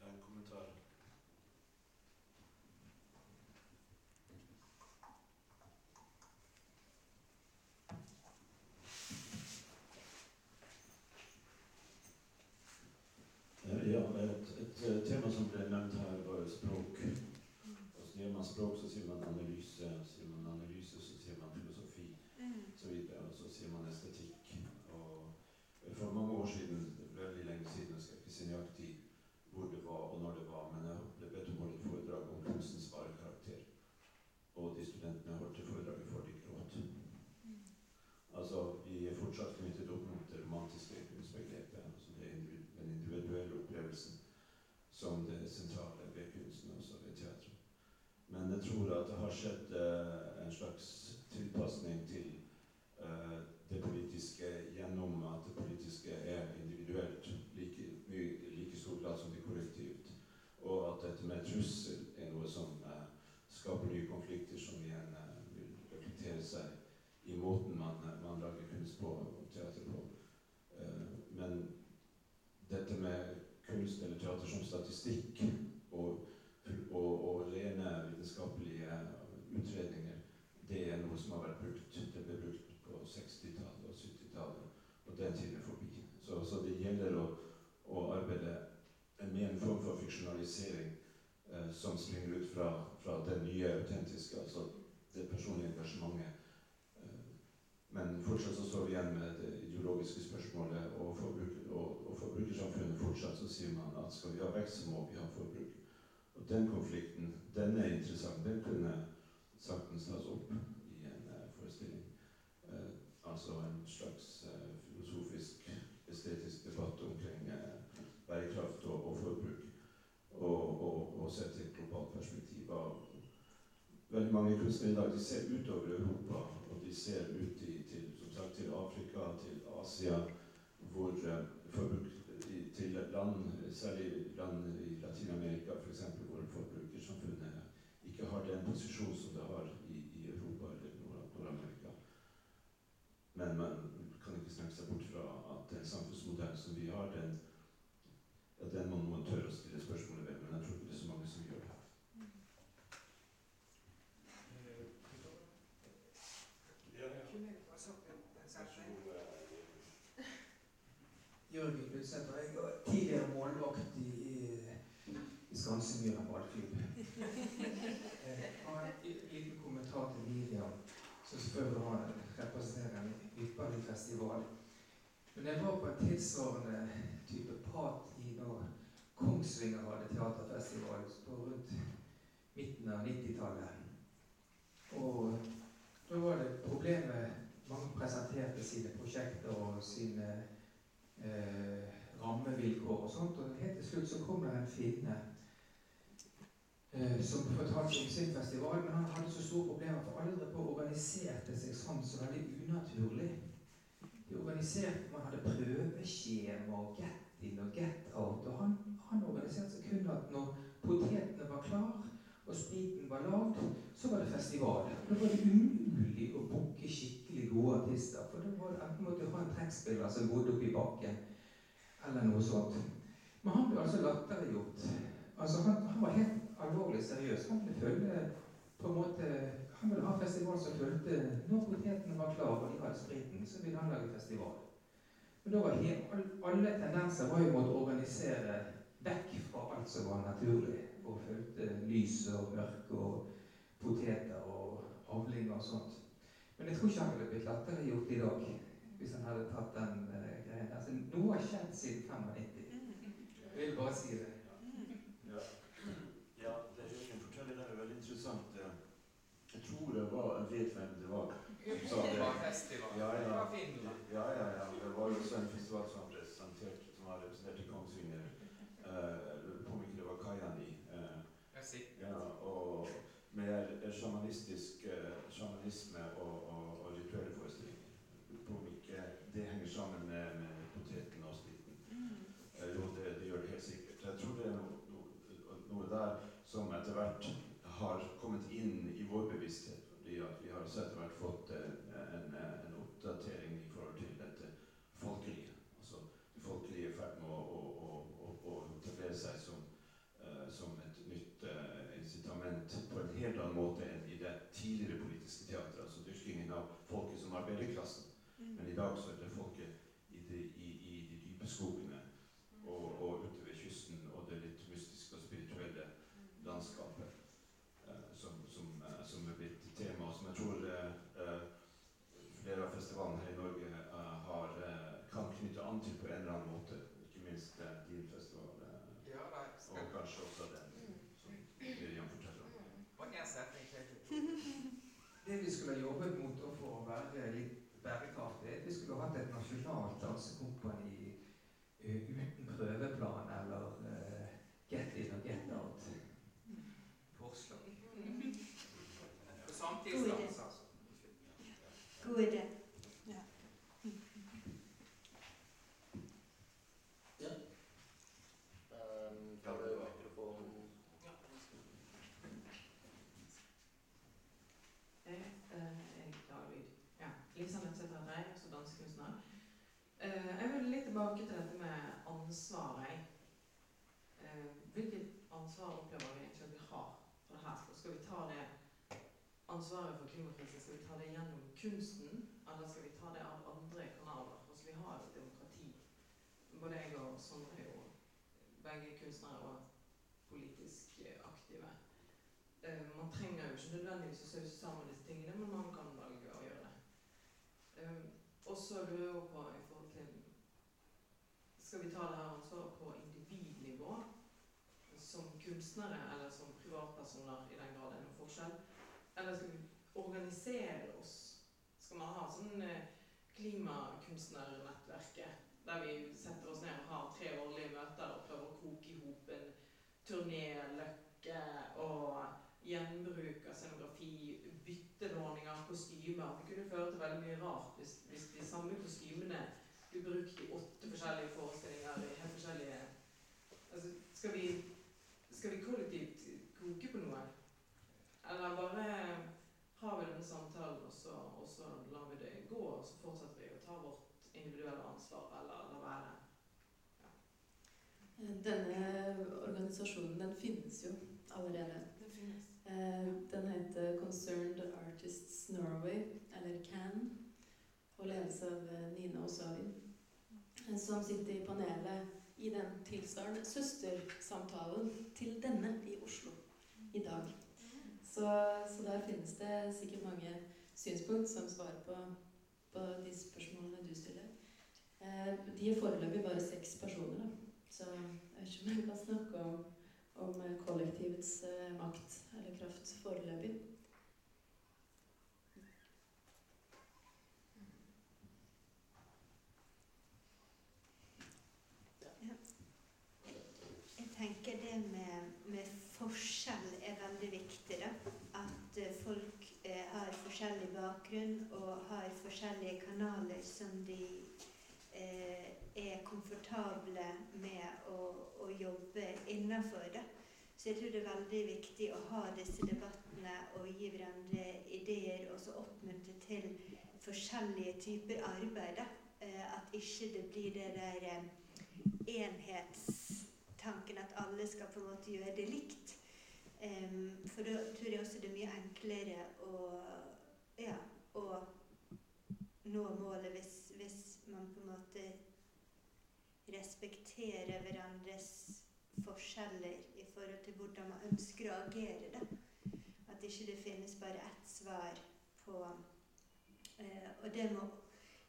Ja, en kommentar. Eh, Ja, et, et eh, tema som ble nevnt her, var jo språk. Og så sier man språk, så sier man analyse. Sier man analyse, så sier man filosofi. Så videre, og så sier man estetikk. Og for mange år siden, veldig lenge siden, jeg skal ikke si nøyaktig hvor det var og når det var, men jeg ble bedt om å holde et foredrag om kunstens bare karakter. Og de studentene jeg holdt det foredraget for, de gråt. Altså, vi er fortsatt knyttet opp mot det romantiske kunstbegrepet, altså den individuelle opplevelsen som det sentrale ved kunsten, også ved teatret. Men jeg tror at det har skjedd eh, en slags tilpasning til eh, det politiske gjennom at politiske er individuelt like, i like stor grad som det kollektivt. Og at dette med trussel er noe som eh, skaper nye konflikter som igjen eh, vil reflektere seg i måten man, man lager kunst på og teater på. Eh, men dette med kunst eller teater som statistikk og, og, og rene vitenskapelige utredninger, det er noe som har vært brukt. Det ble brukt på 60-tallet og 70-tallet, og den tiden er forbi. Så, så det gjelder å, å arbeide med en form for fiksjonalisering som springer fra, fra det nye autentiske, altså det personlige engasjementet. Eh, men fortsatt så står vi igjen med det ideologiske spørsmålet, og, forbruk, og, og forbrukersamfunnet fortsatt så sier man at skal vi ha vekst, så må vi ha forbruk. Og den konflikten, den er interessant. Den kunne saktens tas opp i en uh, forestilling. Uh, altså en slags uh, filosofisk, estetisk debatt omkring bærekraft og, og forbruk. Og, og, og sett i et globalt perspektiv. Veldig mange kunstnere i dag de ser utover Europa, og de ser ut i, til, sagt, til Afrika, til Asia, hvor forbruk til land, særlig land i Latin-Amerika f.eks., hvor forbrukersamfunnet ikke har den posisjonen som det har i, i Europa eller Nord-Amerika. Men man kan ikke snakke seg bort fra at den samfunnsmodellen som vi har, den, ja, den må noen tørre å stille spørsmålet ved. Men jeg tror ikke det er så mange som gjør det. Jørgen Knutsæter. Jeg var tidligere målvakt i, i Skansemyra ballklubb. Jeg har en liten kommentar til Miriam, som spør selvfølgelig representerer en ypperlig festival. Men jeg var på en tilsvarende type prat i når Kongsvinger hadde teaterfestival på rundt midten av 90-tallet. Og da var det problemet mange presenterte sine prosjekter og sine eh, rammevilkår og sånt. Og helt til slutt så kom det en finne som fortalte om sin festival, men han hadde så store problemer, for aldri organiserte seg sånn så veldig unaturlig. De organiserte, Man hadde prøveskjema og get in og get out. Og han, han organiserte seg kun at når potetene var klar og spriten var lagd, så var det festival. Da var det umulig å booke skikkelig gode artister. For da var det enten måtte du ha en trekkspiller som bodde oppi bakken, eller noe sånt. Men han ble altså latterliggjort. Altså, han, han var helt alvorlig seriøs. Han ville følge på en måte Han ville ha festival som fulgte Når potetene var klar og de hadde spriten, så ville han lage festival. Men da var hele, alle tendenser var jo mot å organisere vekk fra alt som var naturlig, og fulgte lys og mørke og poteter og avlinger og sånt. Men jeg tror ikke han ville blitt latterliggjort i dag hvis han hadde tatt den uh, greien der. Så noe har skjedd siden 95. Jeg vil bare si det. Ja, ja det Jørgen forteller der er veldig interessant. Jeg tror det var Jeg vet hvem det var. som Det var festival. Ja, Det ja. var Finland. Ja, ja, ja. Det var også en festival som var som var representert i Kongsvinger. Eh, Jeg mye ikke det var Kajani. Uh, sitter. ja, og med sjamanistisk uh, sjamanisme og, og, og rituelle forestillinger. På om ikke det henger sammen med, med poteten og spriten. Eh, jo, det, det gjør det helt sikkert. Jeg tror det er noe, noe der som etter hvert har kommet inn i vår bevissthet. Fordi at vi har så etter hvert fått eh, en, en oppdatering i forhold til dette folkelige. Altså det folkelige er i ferd med å, å, å, å, å etablere seg som, eh, som et nytt eh, incitament på en helt annen måte enn i det tidligere politiske teatret. Altså dyrkingen av folket som arbeiderklassen. Men i dag så er det folket i de, i, i de dype skogene og, og ute ved kysten og det litt mystiske og spirituelle landskapet eh, som, som, eh, som er blitt tema, og som jeg tror eh, eh, flere av festivalene her i Norge eh, har, eh, kan knytte an til på en eller annen måte. Ikke minst eh, din festival, eh, Ja, da og skal kanskje også den som Miriam forteller om. Og en setning til. Det vi skulle ha jobbet mot for å være litt bærekraftig, vi skulle ha hatt et nasjonalt dansekompani eh, uten prøveplan eller eh, get in og get out på Oslo. På samtidsdans, altså. God idé. Um, kan du mikrofonen Jeg eh, er klar lyd. Ja. Lisa Nødsæter Rei, også dansekunstner. Eh, jeg vil litt tilbake til dette med ansvar. jeg. Eh, hvilket ansvar opplever vi egentlig at vi har for det her? Skal vi ta det ansvaret for klimakrisen skal vi ta det gjennom kunsten, eller skal vi ta det av andre kanaler? Altså Vi har et demokrati. Både jeg og Sondre er jo begge kunstnere og politisk aktive. eh, Man trenger jo ikke nødvendigvis å sause sammen disse tingene, men man kan velge å gjøre det. Eh, og så lurer jeg på i forhold til Skal vi ta det her ansvaret på individnivå? Som kunstnere eller som privatpersoner, i den grad det er noen forskjell? Eller skal vi organisere oss? Skal man ha sånn eh, klimakunstnernettverket, der vi setter oss ned og har tre årlige møter og prøver å koke i hop en turnéløkke og gjenbruk av scenografi, byttelåning av kostymer. Det kunne føre til veldig mye rart hvis, hvis de samme kostymene blir brukt i åtte forskjellige forestillinger i helt forskjellige altså, skal, vi, skal vi kollektivt koke på noe? Eller bare har vi denne samtalen, og så, og så lar vi det gå, og så fortsetter vi å ta vårt individuelle ansvar, eller la være? Denne organisasjonen den finnes jo allerede. Den finnes. Eh, Den heter Concerned Artists Norway, eller CAN, og ledes av eh, Nina Osavin, eh, som sitter i panelet i den tilsvarende søstersamtalen til denne i Oslo i dag. Så, så der finnes det sikkert mange synspunkt som svarer på, på de spørsmålene du stiller. Eh, De er foreløpig bare seks personer, da. så jeg vet ikke om jeg kan snakke om, om kollektivets eh, makt eller kraft foreløpig. Jeg tenker det med, med forskjell er veldig viktig. da. At eh, folk eh, har forskjellig bakgrunn og har forskjellige kanaler som de eh, er komfortable med å, å jobbe innafor. Så jeg tror det er veldig viktig å ha disse debattene og gi hverandre ideer og så oppmuntre til forskjellige typer arbeid. Eh, at ikke det blir det der eh, enhetstanken at alle skal på en måte gjøre det likt. Em, for da tror jeg også det er mye enklere å, ja, og nå målet hvis, hvis man på en måte respekterer hverandres forskjeller i forhold til hvordan man ønsker å agere. Da. At ikke det finnes bare ett svar på eh, Og det må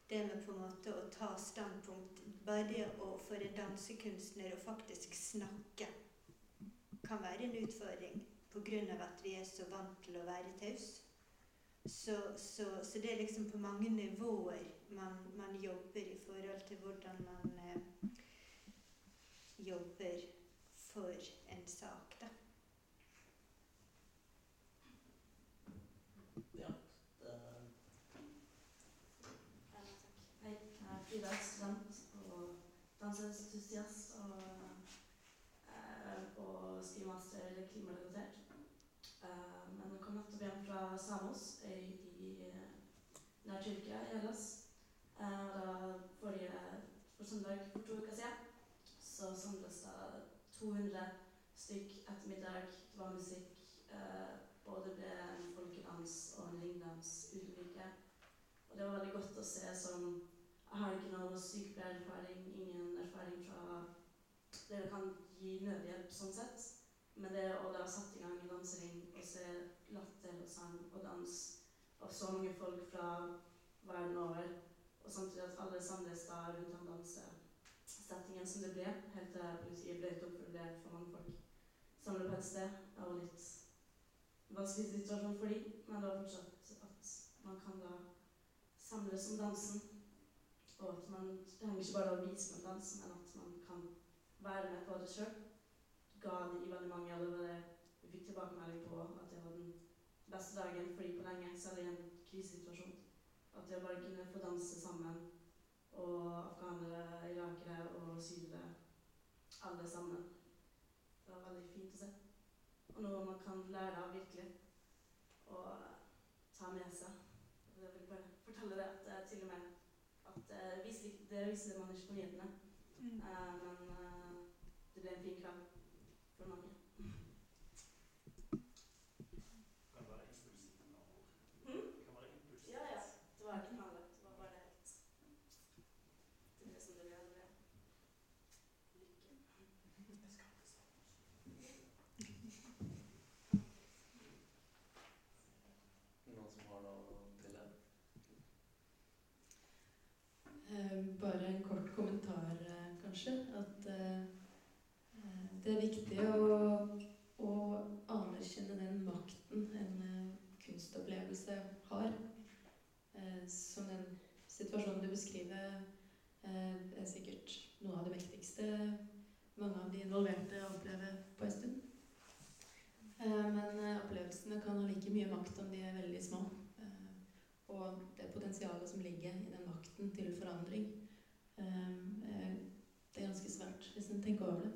det med på en måte å ta standpunkt Bare det å for en dansekunstner å faktisk snakke kan være en utfordring pga. at vi er så vant til å være taus. Så, så, så det er liksom på mange nivåer man, man jobber i forhold til hvordan man eh, jobber for en sak, da. Ja, det Hei, jeg er Frida, student og danseentusiast og, eh, og skriver master eller klimarelatert. Eh, men kom nettopp hjem fra Samos øy i eh, nær Tyrkia, i Hellas. Eh, da forrige for søndag for to uker siden så samles det 200 stykk ettermiddag. Det var musikk. Eh, både ble en folkedans og en ringdans uten. Og det var veldig godt å se som Jeg har ikke noe sykepleiererfaring, ingen erfaring fra det kan gi nødhjelp sånn sett. Men det å da sette i gang en dansering og se latter og sang og dans av så mange folk fra verden over, og samtidig at alle samles da rundt den dansesettingen som det ble, helt til politiet brøt opp for det for mange folk samlet på et sted. Det var litt vanskelig situasjon for dem, men det var fortsatt at man kan da samles om dansen. Og at man det trenger ikke bare å vise med dans, men at man kan være med på det sjøl. Ga de veldig mange allerede Vi fikk tilbakemelding på at det var den beste dagen for de på lenge, er i en krisesituasjon. At det å bare kunne få danse sammen, og afghanere, irakere og syrere, alle sammen. Det var veldig fint å se. Og noe man kan lære av virkelig. Og ta med seg. Og jeg vil bare fortelle det at eh, til og med at eh, viser, Det viser man ikke på nyhetene. Eh, men eh, det ble en fin kveld for mange. Kan være impulsivt med andre ord. Mm? Kan være impulsivt. Ja, ja. Det var ikke planlagt. Det var bare helt Det ble som det ble. Det ble. Lykke. Kanskje. At eh, eh, det er viktig å, å anerkjenne den makten en eh, kunstopplevelse har. Eh, som den situasjonen du beskriver, eh, er sikkert noe av det mektigste mange av de involverte opplever på en stund. Eh, men eh, opplevelsene kan ha like mye makt om de er veldig små. Eh, og det potensialet som ligger i den makten til forandring, eh, er- det er ganske svært, hvis en tenker over det.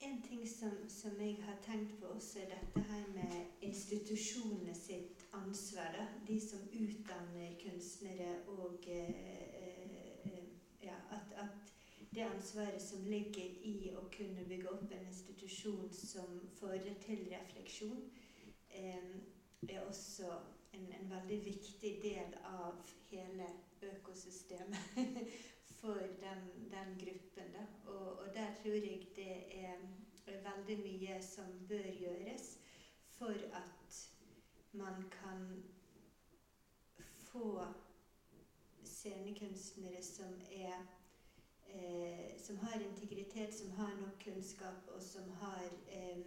En ting som, som jeg har tenkt på også, er dette her med institusjonene sitt ansvar. Da. De som utdanner kunstnere og eh, eh, ja, at, at det ansvaret som ligger i å kunne bygge opp en institusjon som får det til refleksjon, eh, er også en, en veldig viktig del av hele økosystemet for den, den gruppen. Og, og der tror jeg det er veldig mye som bør gjøres for at man kan få scenekunstnere som er eh, som har integritet, som har nok kunnskap, og som har eh,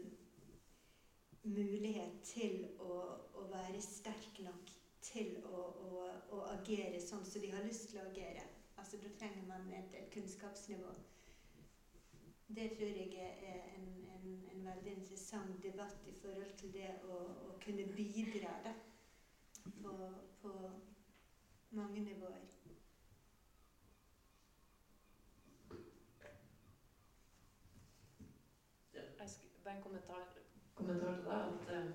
mulighet til å, å være sterk nok til å, å, å agere sånn som de har lyst til å agere. Altså, da trenger man et, et kunnskapsnivå. Det tror jeg er en, en, en veldig interessant debatt i forhold til det å, å kunne bidra da, på, på mange nivåer. Jeg er en kommentar, kommentar til deg. At uh,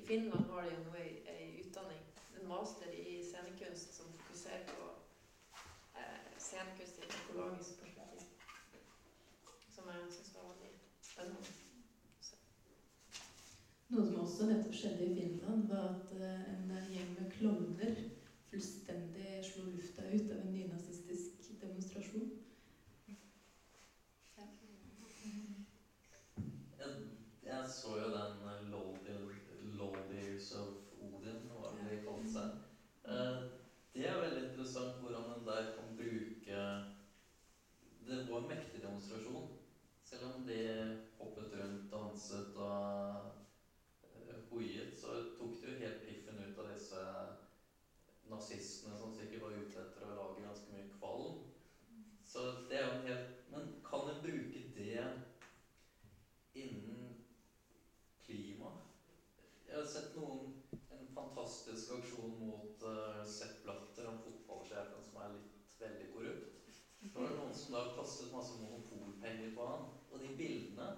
I Finland har de jo nå ei, utdanning, en master i scenekunst, som fokuserer på uh, scenekunst i et økologisk perspektiv. Som jeg syns var veldig spennende. Noe som også nettopp skjedde i Finland, var at uh, en gjeng med klovner fullstendig slo lufta ut av en nynazistisk demonstrasjon. Jeg, jeg så jo den eh, Loldi- Loldies of Odin, hva var det de kalte seg. Eh, Det er veldig interessant hvordan en der kan bruke Det var en mektig demonstrasjon. Selv om de hoppet rundt, danset og eh, hoiet, så tok de jo helt piffen ut av disse nazistene som sikkert var ute etter å lage ganske mye kvalm. Så det er jo en helt Men kan en bruke det innen klima. Jeg har sett noen en fantastisk aksjon mot uh, Sepp Blatter, han fotballsjefen som er litt veldig korrupt. Det var noen som da kastet masse monopolpenger på han. Og de bildene,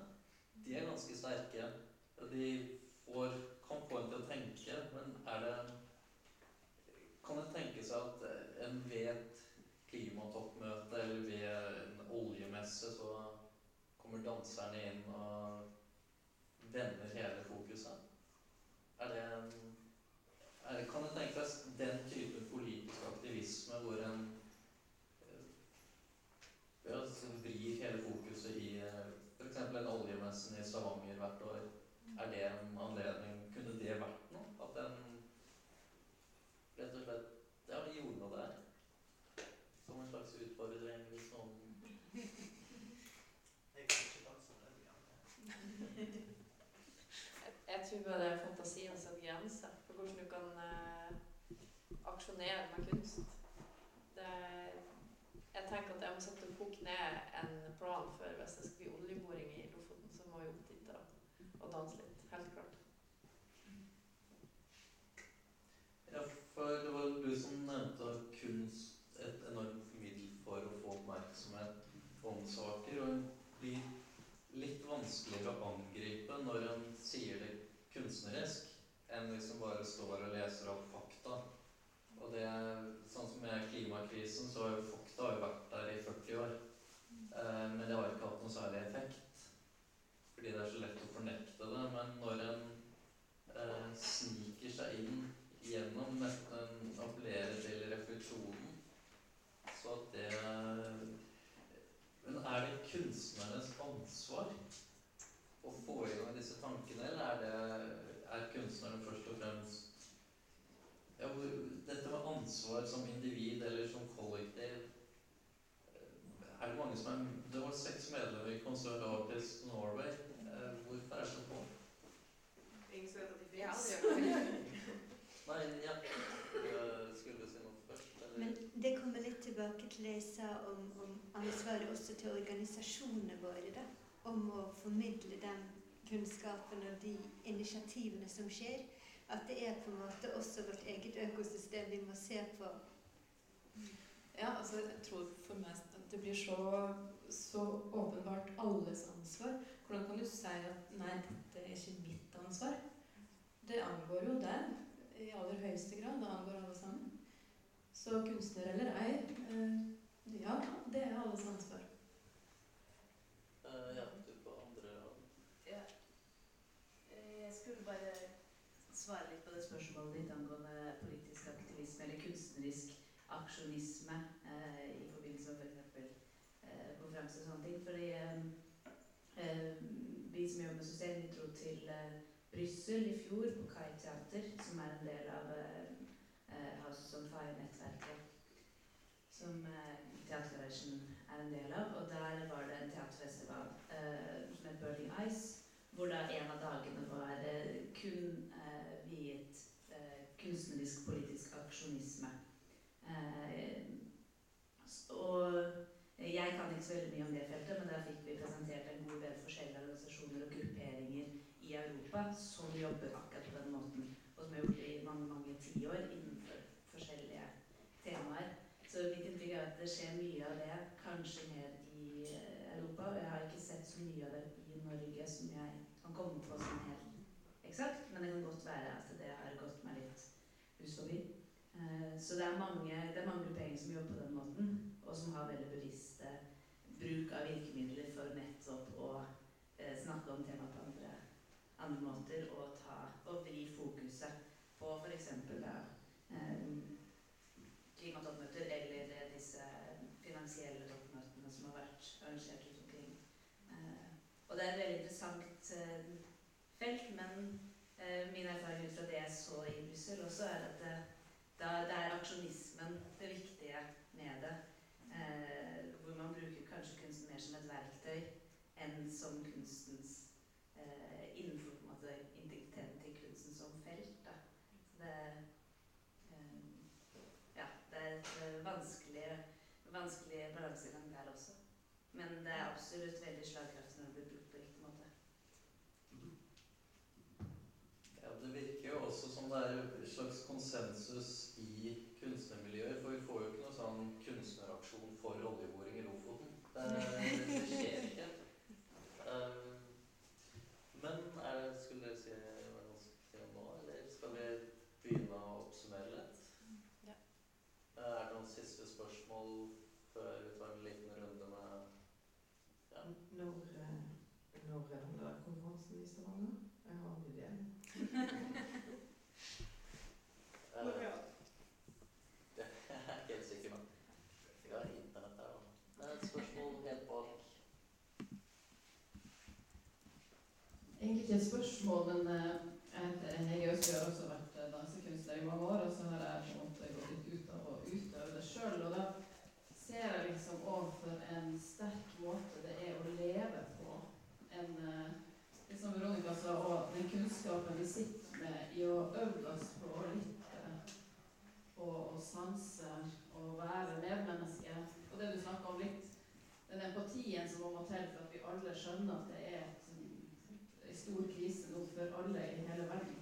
de er ganske sterke. De får, kan få en til å tenke, men er det Kan det tenke seg at en ved et klimatoppmøte eller ved en oljemesse så kommer danserne inn og vender hele fokuset. Er det en er, Kan det tenkes den type politisk aktivisme hvor en eh, ja, så vrir hele fokuset i f.eks. en oljemessen i Stavanger hvert år? Er det en anledning Kunne det vært noe? At en rett og slett ja, gjorde noe der? Som en slags utfordring hvis noen Jeg kan ikke danse med den igjen. Jeg, jeg tror bare det er fantasien som grenser for hvordan du kan eh, aksjonere med kunst. Det, jeg tenker at jeg må sette og koke ned en plan for hvis det skal bli oljeboring i Lofoten, så må vi opp dit da, og danse litt. Helt klart. Ja, for det var du som nevnte at kunst et enormt middel for å få oppmerksomhet om saker. Og det blir litt vanskeligere å angripe når en sier det kunstnerisk, enn hvis en bare står og leser opp fakta. Og det er sånn som med klimakrisen, så har jo Fokta vært der i 40 år. Eh, men det har ikke hatt noe særlig effekt. Fordi det er så lett å fornekte det. Men når en eh, sniker seg inn gjennom nesten appellere til refleksjonen. Så at det Men er det kunstnernes ansvar å få i gang disse tankene, eller er det er kunstnerne først og fremst ja, hvor- Dette med ansvar som individ eller som kollektiv Concerned Artists Norway. Eh, hvorfor er det så få? Ingen som vet at de Jeg har finnes. aldri gjort det. Nei, ja. Eh, Skulle du si noe først? Eller? Men det kommer litt tilbake til det jeg sa om, om ansvaret også til organisasjonene våre. da, Om å formidle den kunnskapen og de initiativene som skjer. At det er på en måte også vårt eget økosystem vi må se på. Ja, altså jeg tror for meg at det blir så, så åpenbart alles ansvar. Hvordan kan du si at nei, dette er ikke mitt ansvar? Det angår jo deg i aller høyeste grad. Det angår alle sammen. Så kunstner eller ei, eh, ja, det er alles ansvar. Uh, ja, du på andre rad. Ja. Eh, Jeg skulle bare svare litt på det spørsmålet ditt angående politisk aktivisme eller kunstnerisk aksjonisme eh, i forbindelse med f.eks. Eh, konferanser og sånne ting. Fordi eh, eh, vi som jobber med system, vi dro til eh, Brussel i fjor på Kai Teater, som er en del av eh, House on Fire-nettverket. Som eh, Teatergarasjen er en del av. Og der var det en teaterfestival eh, som het Burning Ice hvor da en av dagene var eh, kun viet kunstnerisk politisk aksjonisme. Og jeg kan ikke så veldig mye om det feltet, men der fikk vi presentert en god del forskjellige organisasjoner og grupperinger i Europa som jobber akkurat på den måten, og som har gjort det i mange mange tiår. Så mitt inntrykk er at det skjer mye av det, kanskje mer i eh, Europa. Og jeg har ikke sett så mye av det i Norge som jeg kan komme på sånn helt eksakt. Men det kan godt være at det har gått meg litt hus forbi. Eh, Så det er mange, det er mange grupperinger som jobber på den måten, og som har veldig bevisste bruk av virkemidler for nettopp å eh, snakke om temaet på andre, andre måter og, ta, og vri fokuset på f.eks. Eh, klimatoppmøter eller eh, disse finansielle toppmøtene som har vært arrangert rundt omkring. Eh, og det er et veldig interessant eh, felt, men eh, min erfaring fra det jeg så i Brussel også, er at det, da, det er aksjonismen det viktige med det. Eh, hvor man bruker kanskje kunsten mer som et verktøy enn som kunstens eh, innenfor måte, integriteten til kunsten som felt. Da. Så det, eh, ja, det er et eh, vanskelig, vanskelig balansegang der også. Men det er absolutt veldig slagkraftig når det blir brukt på riktig måte. Ja, Det virker jo også som det er en slags konsensus i kunstnermiljøer. For vi får jo ikke noe sånn kunstneraksjon for oljeboring i Lofoten. Det, det skjer ikke. Um, men er det, skulle dere si hva dere skal si om nå, eller skal vi begynne å oppsummere litt? Ja. Er det noen siste spørsmål før vi tar en liten runde med ja. Når, eh, når er den der konferansen i Stavanger? Jeg har en idé. Eh, det er jeg ikke helt sikker på. Vi har internett der, da. Det er et spørsmål helt bak. Egentlig ikke et spørsmål, men jeg, har også også vært eh, dansekunstner i mange år, og så har jeg på en måte gått litt ut av å utøve det sjøl. Og da ser jeg liksom overfor en sterk måte det er å leve på. En, eh, som Veronica sa, og den kunnskapen vi sitter med i å øve oss på å lytte og, å sanse og være medmenneske. Og det du snakka om litt, den empatien som må til for at vi alle skjønner at det er et en stor krise nå for alle i hele verden.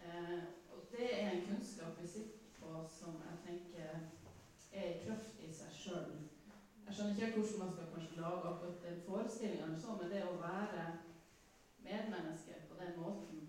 Eh, og det er en kunnskap vi sitter på som jeg tenker er i kraft i seg sjøl. Jeg skjønner ikke hvordan man skal kanskje lage akkurat den forestillinga, men det å være medmenneske på den måten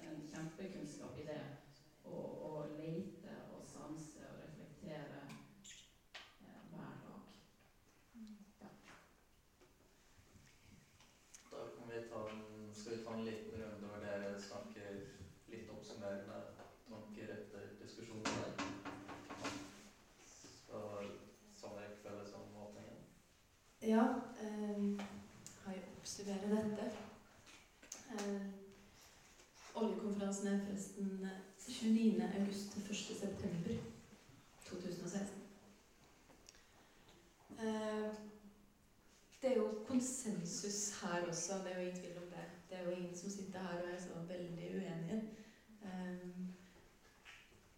en, kjempekunnskap i det. Å lete og sanse og reflektere eh, hver dag. Ja. Da kan vi ta en, skal vi ta en liten runde hvor dere snakker litt oppsummerende tanker etter diskusjonen. Skal samme sånn rekkefølge som åpningen? Ja. 29. august til 1. september 2016. Eh, det er jo konsensus her også, det er jo ingen tvil om det. Det er jo ingen som sitter her og er så veldig uenige. Eh,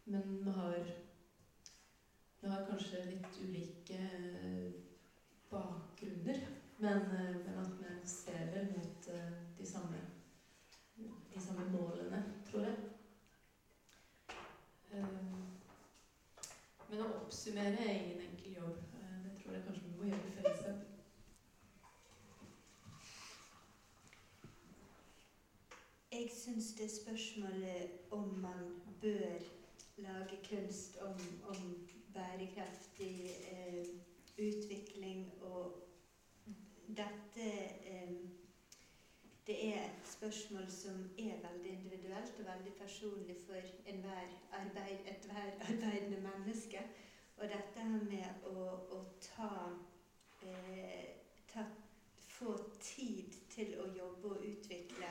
men vi har, vi har kanskje litt ulike eh, bakgrunner. Men, men at vi ser vel mot de samme, de samme målene, tror jeg. Um, men å oppsummere er ingen enkel jobb. Eh, det tror jeg kanskje vi må gjøre i fellesskap. Jeg syns det spørsmålet om man bør lage kunst om, om bærekraftig eh, utvikling og dette eh, Det er et spørsmål som er veldig individuelt og veldig personlig for enhver arbeid, ethver arbeidende menneske. Og dette med å, å ta, eh, ta Få tid til å jobbe og utvikle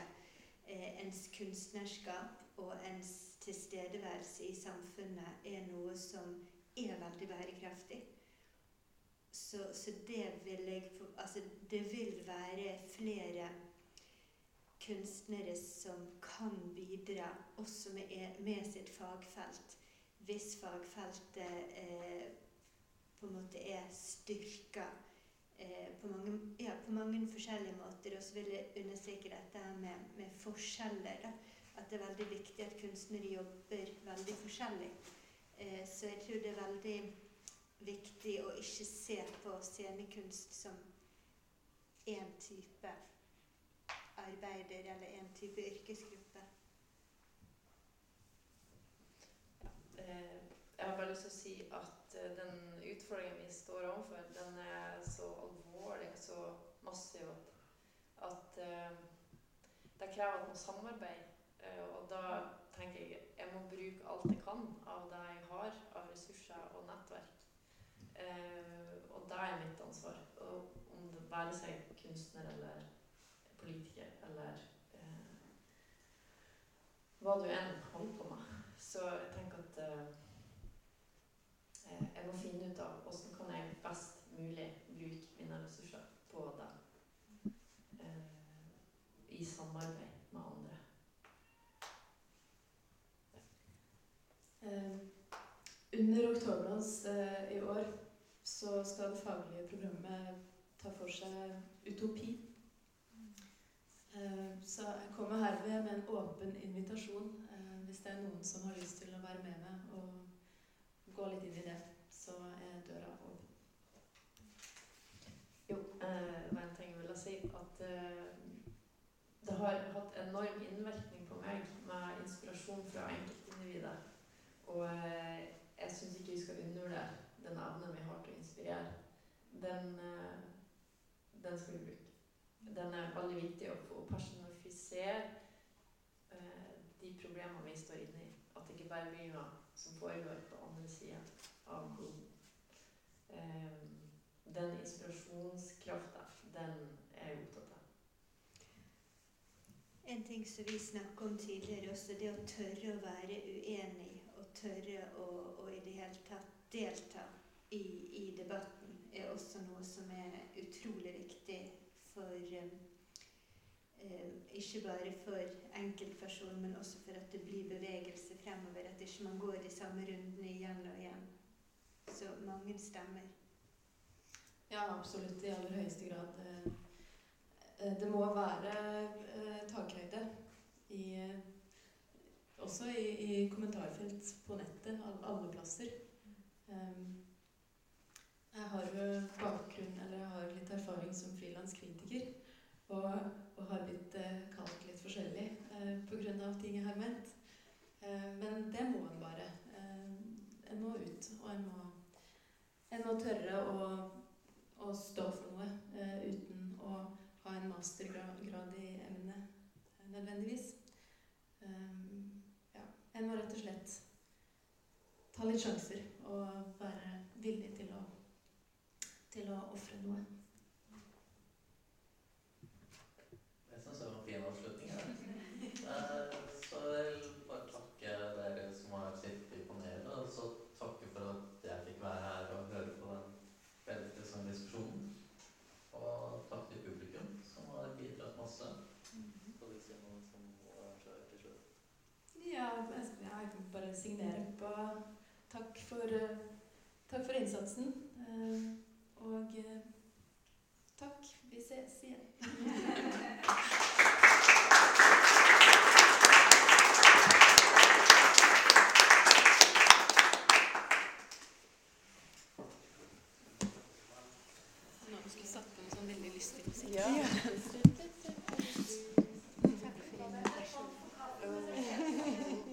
eh, ens kunstnerskap og ens tilstedeværelse i samfunnet er noe som er veldig bærekraftig. Så, så det vil jeg Altså, det vil være flere kunstnere som kan bidra også med, med sitt fagfelt, hvis fagfeltet eh, på en måte er styrka eh, på, mange, ja, på mange forskjellige måter. Og så vil jeg understreke dette med, med forskjeller. Da. At det er veldig viktig at kunstnere jobber veldig forskjellig. Eh, så jeg tror det er veldig viktig å ikke se på scenekunst som én type arbeider eller en type yrkesgruppe. Eh, jeg har bare lyst til å si at eh, den utfordringen vi står overfor, den er så alvorlig, og så massiv at, at eh, det krever noe samarbeid. Og da tenker jeg jeg må bruke alt jeg kan av det jeg har av ressurser og nettverk. og det er mitt ansvar. Og om det være seg kunstner eller politiker eller eh, hva du enn holder på med. Så jeg tenker at eh, jeg må finne ut av hvordan kan jeg best mulig bruke mine ressurser på det eh, i samarbeid med andre. Eh, under Oktoberlands eh, i år så skal det faglige programmet ta for seg utopi. Eh, så jeg kommer herved med en åpen invitasjon. Eh, hvis det er noen som har lyst til å være med meg og gå litt inn i det, så er døra åpen. Jo, eh, det var en vel jeg ville si. At det har hatt enorm innvirkning på meg med inspirasjon fra enkeltindivider. Og jeg syns ikke vi skal undervurdere den evnen vi har til å inspirere. Den, den skal vi bruke den er veldig viktig å få personifisere eh, problemene vi står inne i. At det ikke bare blir noe som foregår på andre sida av kloden. Eh, den inspirasjonskrafta, den er jeg opptatt av. En ting som vi snakka om tidligere også, det å tørre å være uenig og tørre å, å i det hele tatt delta i, i debatten, er også noe som er utrolig viktig for eh, Ikke bare for enkeltpersonen, men også for at det blir bevegelse fremover. At ikke man går de samme rundene igjen og igjen. Så mange stemmer. Ja, absolutt. I aller høyeste grad. Eh, det må være takhøyde i Også i, i kommentarfelt på nettet, alle plasser. Jeg har jo bakgrunn, eller jeg har litt erfaring som frilanskritiker. Og, og, har blitt eh, kalt litt forskjellig eh, pga. ting jeg har ment. Eh, men det må en bare. Eh, en må ut, og en må, en må tørre å, å, stå for noe uten å ha en mastergrad i emnet nødvendigvis. Ja, en må rett og slett ta litt sjanser og være villig til å til å ofre noe. Jeg syns det var en fin avslutning. Eh, så jeg vil bare takke dere som har sittet i panelet, og så takke for at jeg fikk være her og høre på den veldig interessante diskusjonen. Og takk til publikum. Signere på takk for, eh, takk for innsatsen. Eh, og eh, takk. Vi ses igjen.